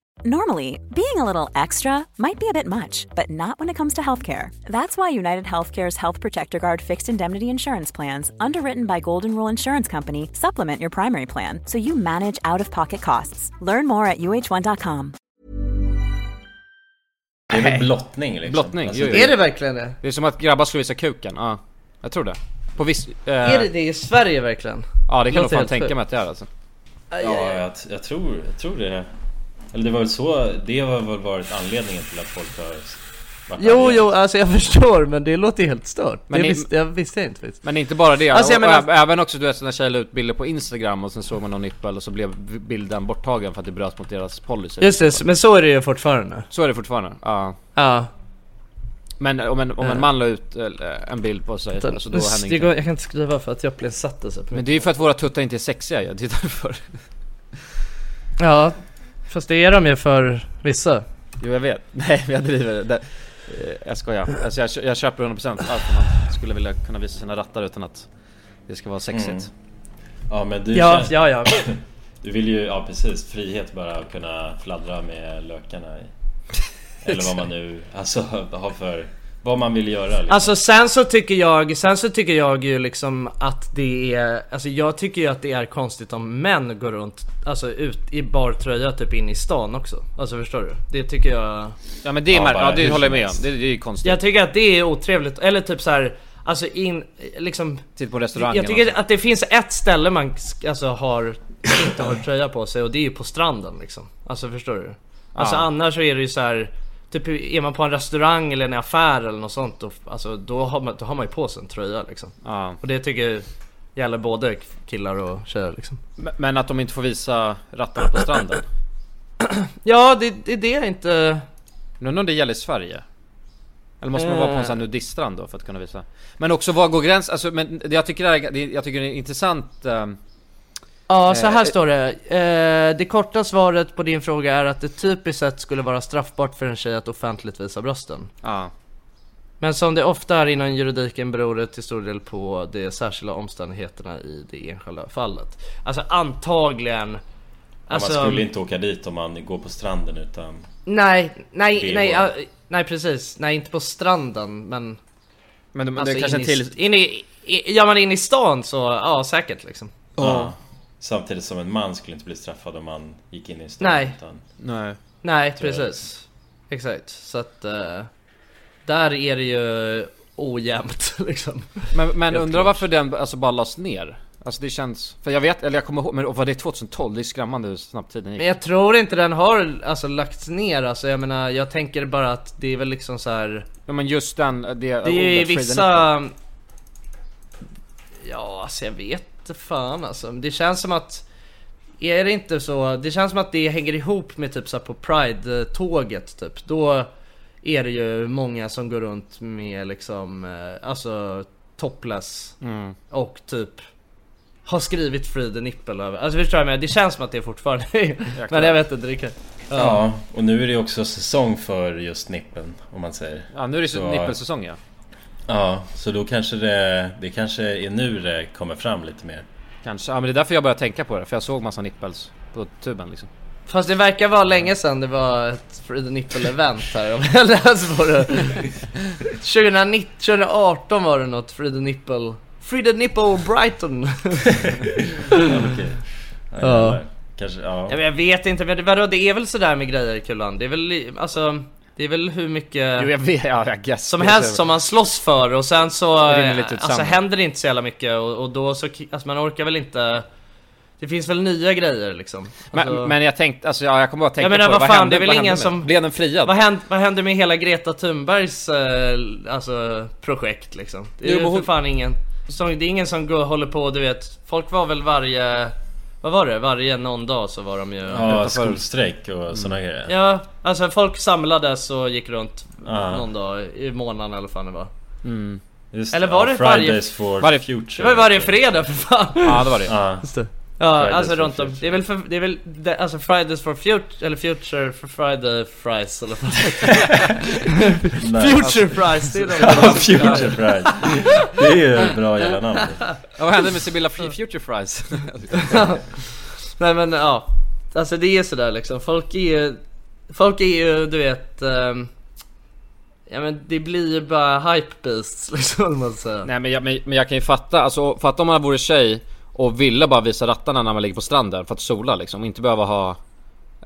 Normally, being a little extra might be a bit much, but not when it comes to healthcare. That's why United Healthcare's Health Protector Guard fixed indemnity insurance plans, underwritten by Golden Rule Insurance Company, supplement your primary plan so you manage out of pocket costs. Learn more at uh1.com. Det är väl blottning liksom? Blottning, Alltså, jo, jo. Är det verkligen det? Det är som att grabbar skulle visa kuken, ja Jag tror det På viss... eh, Är det det i Sverige verkligen? Ja det kan jag nog fan tänka mig att det är alltså Ja, jag, jag, tror, jag tror det. Eller det var väl så, det har väl varit anledningen till att folk har varit Jo, jo, alltså jag förstår men det låter helt stört. Men det ni- visste, jag visste jag inte faktiskt. Men inte bara det, Alltså, jag och, menar- även också du vet när tjejer la ut bilder på Instagram och sen såg man någon nippel och så blev bilden borttagen för att det bröt mot deras policy. Just det, men så är det ju fortfarande. Så är det fortfarande, ja. Ja. Men om en, om en man la ut eh, en bild på sig så då Men händer det ingenting. går, jag kan inte skriva för att Joplin satte sig på Men det är ju för att våra tuttar inte är sexiga ja, det är därför. Ja, fast det är de ju för vissa. Jo jag vet, nej men jag driver det. Eh, Jag skojar, alltså jag, jag köper 100% varför man skulle vilja kunna visa sina rattar utan att det ska vara sexigt Mm. Ja men du Ja, känner- ja, ja. Du vill ju, ja precis, frihet bara att kunna fladdra med lökarna i Eller vad man nu, alltså har för, vad man vill göra liksom. Alltså sen så tycker jag, sen så tycker jag ju liksom att det är, alltså jag tycker ju att det är konstigt om män går runt, alltså ut i bar tröja typ in i stan också. Alltså förstår du? Det tycker jag... Ja men det är Ja, ja, bara ja det håller jag med om, det, det är konstigt Jag tycker att det är otrevligt, eller typ så här, alltså in, liksom... Titta på restaurangen Jag tycker att det finns ett ställe man alltså har, inte har tröja på sig och det är ju på stranden liksom. Alltså förstår du? Alltså Ja. annars så är det ju så här. Typ är man på en restaurang eller en affär eller något sånt då, alltså, då, har man, då har man ju på sig en tröja liksom. Ja. Och det tycker jag gäller både killar och tjejer liksom. Men- att de inte får visa rattarna på stranden Ja, det, det är det jag inte... Undrar om det gäller i Sverige? Eller måste man vara på en sån här Eh. nudiststrand då för att kunna visa? Men också var går gränsen? Alltså men jag tycker är, det, jag tycker det är intressant ehm, Ja, så här Eh, står det. Eh, det korta svaret på din fråga är att det typiskt sett skulle vara straffbart för en tjej att offentligt visa brösten. Ja Men som det ofta är inom juridiken beror det till stor del på de särskilda omständigheterna i det enskilda fallet. Alltså antagligen... Ja, Alltså, Man skulle inte åka dit om man går på stranden utan Nej, nej, nej, ja, nej precis. Nej, inte på stranden men... Men de, Alltså det kanske in, i, till... in i, i, ja men in i stan så, ja säkert liksom. ja. Samtidigt som en man skulle inte bli straffad om man gick in i stan Nej. utan Nej Nej, jag. precis. Exakt. Så att... eh, där är det ju ojämnt liksom. Men, men undrar varför den alltså bara lades ner? Alltså det känns... För jag vet, eller jag kommer ihåg, men var det 2012? Det är skrämmande hur snabbt tiden gick Men jag tror inte den har alltså lagts ner alltså, jag menar jag tänker bara att det är väl liksom så här. Ja men just den, det, Det är vissa... Ja alltså jag vet inte fan alltså. Det känns som att är det inte så, det känns som att det hänger ihop med typ så här på Pride-tåget typ. Då är det ju många som går runt med liksom, eh, alltså topless Mm. och typ har skrivit free the nipple över. Alltså förstår jag menar? Det känns som att det är fortfarande Men jag vet inte, det kan... Ja, och nu är det också säsong för just nippeln om man säger. Ja, nu är det så nippelsäsong ja. Ja, så då kanske det, det kanske är nu det kommer fram lite mer. Kanske, ja men det är därför jag började tänka på det, för jag såg massa nippels på tuben liksom. Fast det verkar vara länge sedan det var ett Free the Nipple event här om jag läser på det 2019, 2018 var det något Free the Nipple Free the Nipple Brighton Okej. Ja. Kanske, ja. Ja, men jag vet inte, men det, vadå, det är väl sådär med grejer Kulan? Det är väl, i- alltså Det är väl hur mycket Jo jag vet, ja jag guess. som helst som man slåss för och sen så alltså, händer det inte så jävla mycket och, och då så, alltså man orkar väl inte Det finns väl nya grejer liksom alltså, Men, men jag tänkte, alltså ja, jag kommer bara tänka Jag menar på det. vad fan, hände- det är väl vad ingen som... Blev den friad? Vad hände, vad hände med hela Greta Thunbergs eh, alltså, projekt liksom? Det är Jo, ju för hon- fan ingen som, Det är ingen som går, håller på, du vet Folk var väl varje... Vad var det? Varje någon dag så var de ju... Ja, skolstrejk och såna grejer. Ja, alltså folk samlades och gick runt Ja. någon dag i månaden eller vad fan det var Mm. Just Eller det, var ja, det varje... Fridays for varje, Future. Det var ju varje fredag för fan! Ja, det var det. Ja. Det. Fridays alltså runt om. Det är väl, för, det är väl det, alltså Fridays for Future, eller Future for Friday Fries eller vad Future Fries, det är de Ja, Future Fries. Det är ju ett bra jävla namn. Ja, vad hände med Sibylla Future Fries? Nej men ja, alltså det är sådär liksom. Folk är ju, folk är ju du vet, ehm, ja men det blir ju bara hype beasts liksom om man säger. Nej men jag, men, men jag kan ju fatta, alltså fatta om man vore tjej och ville bara visa rattarna när man ligger på stranden för att sola liksom, och inte behöva ha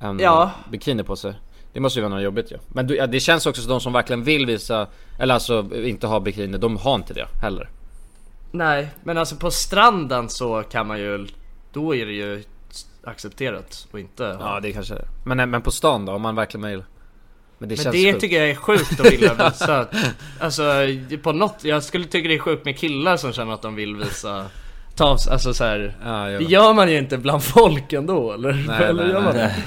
en Ja. bikini på sig. Det måste ju vara något jobbigt ju. Men du, ja, det känns också som de som verkligen vill visa, eller alltså inte ha bikini, de har inte det heller. Nej, men alltså på stranden så kan man ju, då är det ju accepterat och inte Ja det kanske är. Men, men på stan då, om man verkligen vill? Men det Men det sjukt. tycker jag är sjukt att vilja visa Alltså på något, jag skulle tycka det är sjukt med killar som känner att de vill visa Ta av sig- alltså så här. Ja, Det gör man ju inte bland folk ändå eller? Nej, eller nej, gör man nej. det?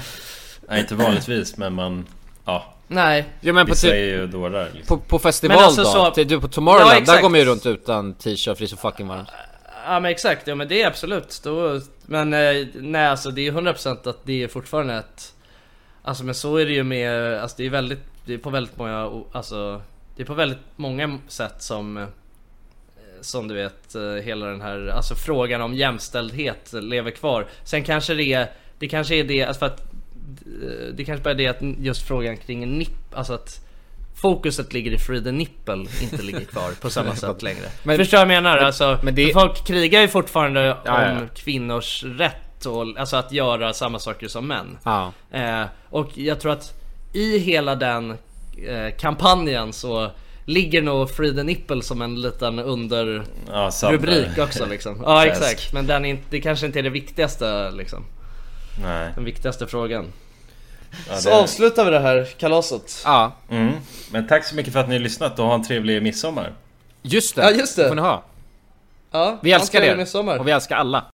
Nej, inte vanligtvis, men man... Ja. Nej. Ja, men på Vissa ty- är ju dårar liksom. På, på festival Men alltså då? så- Till- Du på Tomorrowland, Ja, där går man ju runt utan t-shirt för det är så fucking varmt. Ja men exakt, ja men det är absolut då, Men eh, nej alltså det är 100% att det är fortfarande ett Alltså men så är det ju med, alltså det är väldigt, det är på väldigt många, alltså Det är på väldigt många sätt som Som du vet, eh, hela den här, alltså frågan om jämställdhet lever kvar Sen kanske det är, det kanske är det, alltså för att eh, Det kanske bara är det att just frågan kring nipp, alltså att Fokuset ligger i free the nipple, inte ligger kvar på samma sätt längre Men- Förstår vad jag menar? men- Alltså, men det- folk krigar ju fortfarande ja, om ja. kvinnors rätt och, alltså att göra samma saker som män Ja. eh, Och jag tror att i hela den eh, kampanjen så Ligger nog Free the Nipple som en liten under Ja, också liksom Ja exakt, men den är inte, det kanske inte är det viktigaste liksom Nej. Den viktigaste frågan Ja, Så det- avslutar vi det här kalaset Ja. Mm. Men tack så mycket för att ni har lyssnat och ha en trevlig midsommar. Just det! Ja, just det. får ni ha. Ja, Vi älskar er. midsommar. Och vi älskar alla.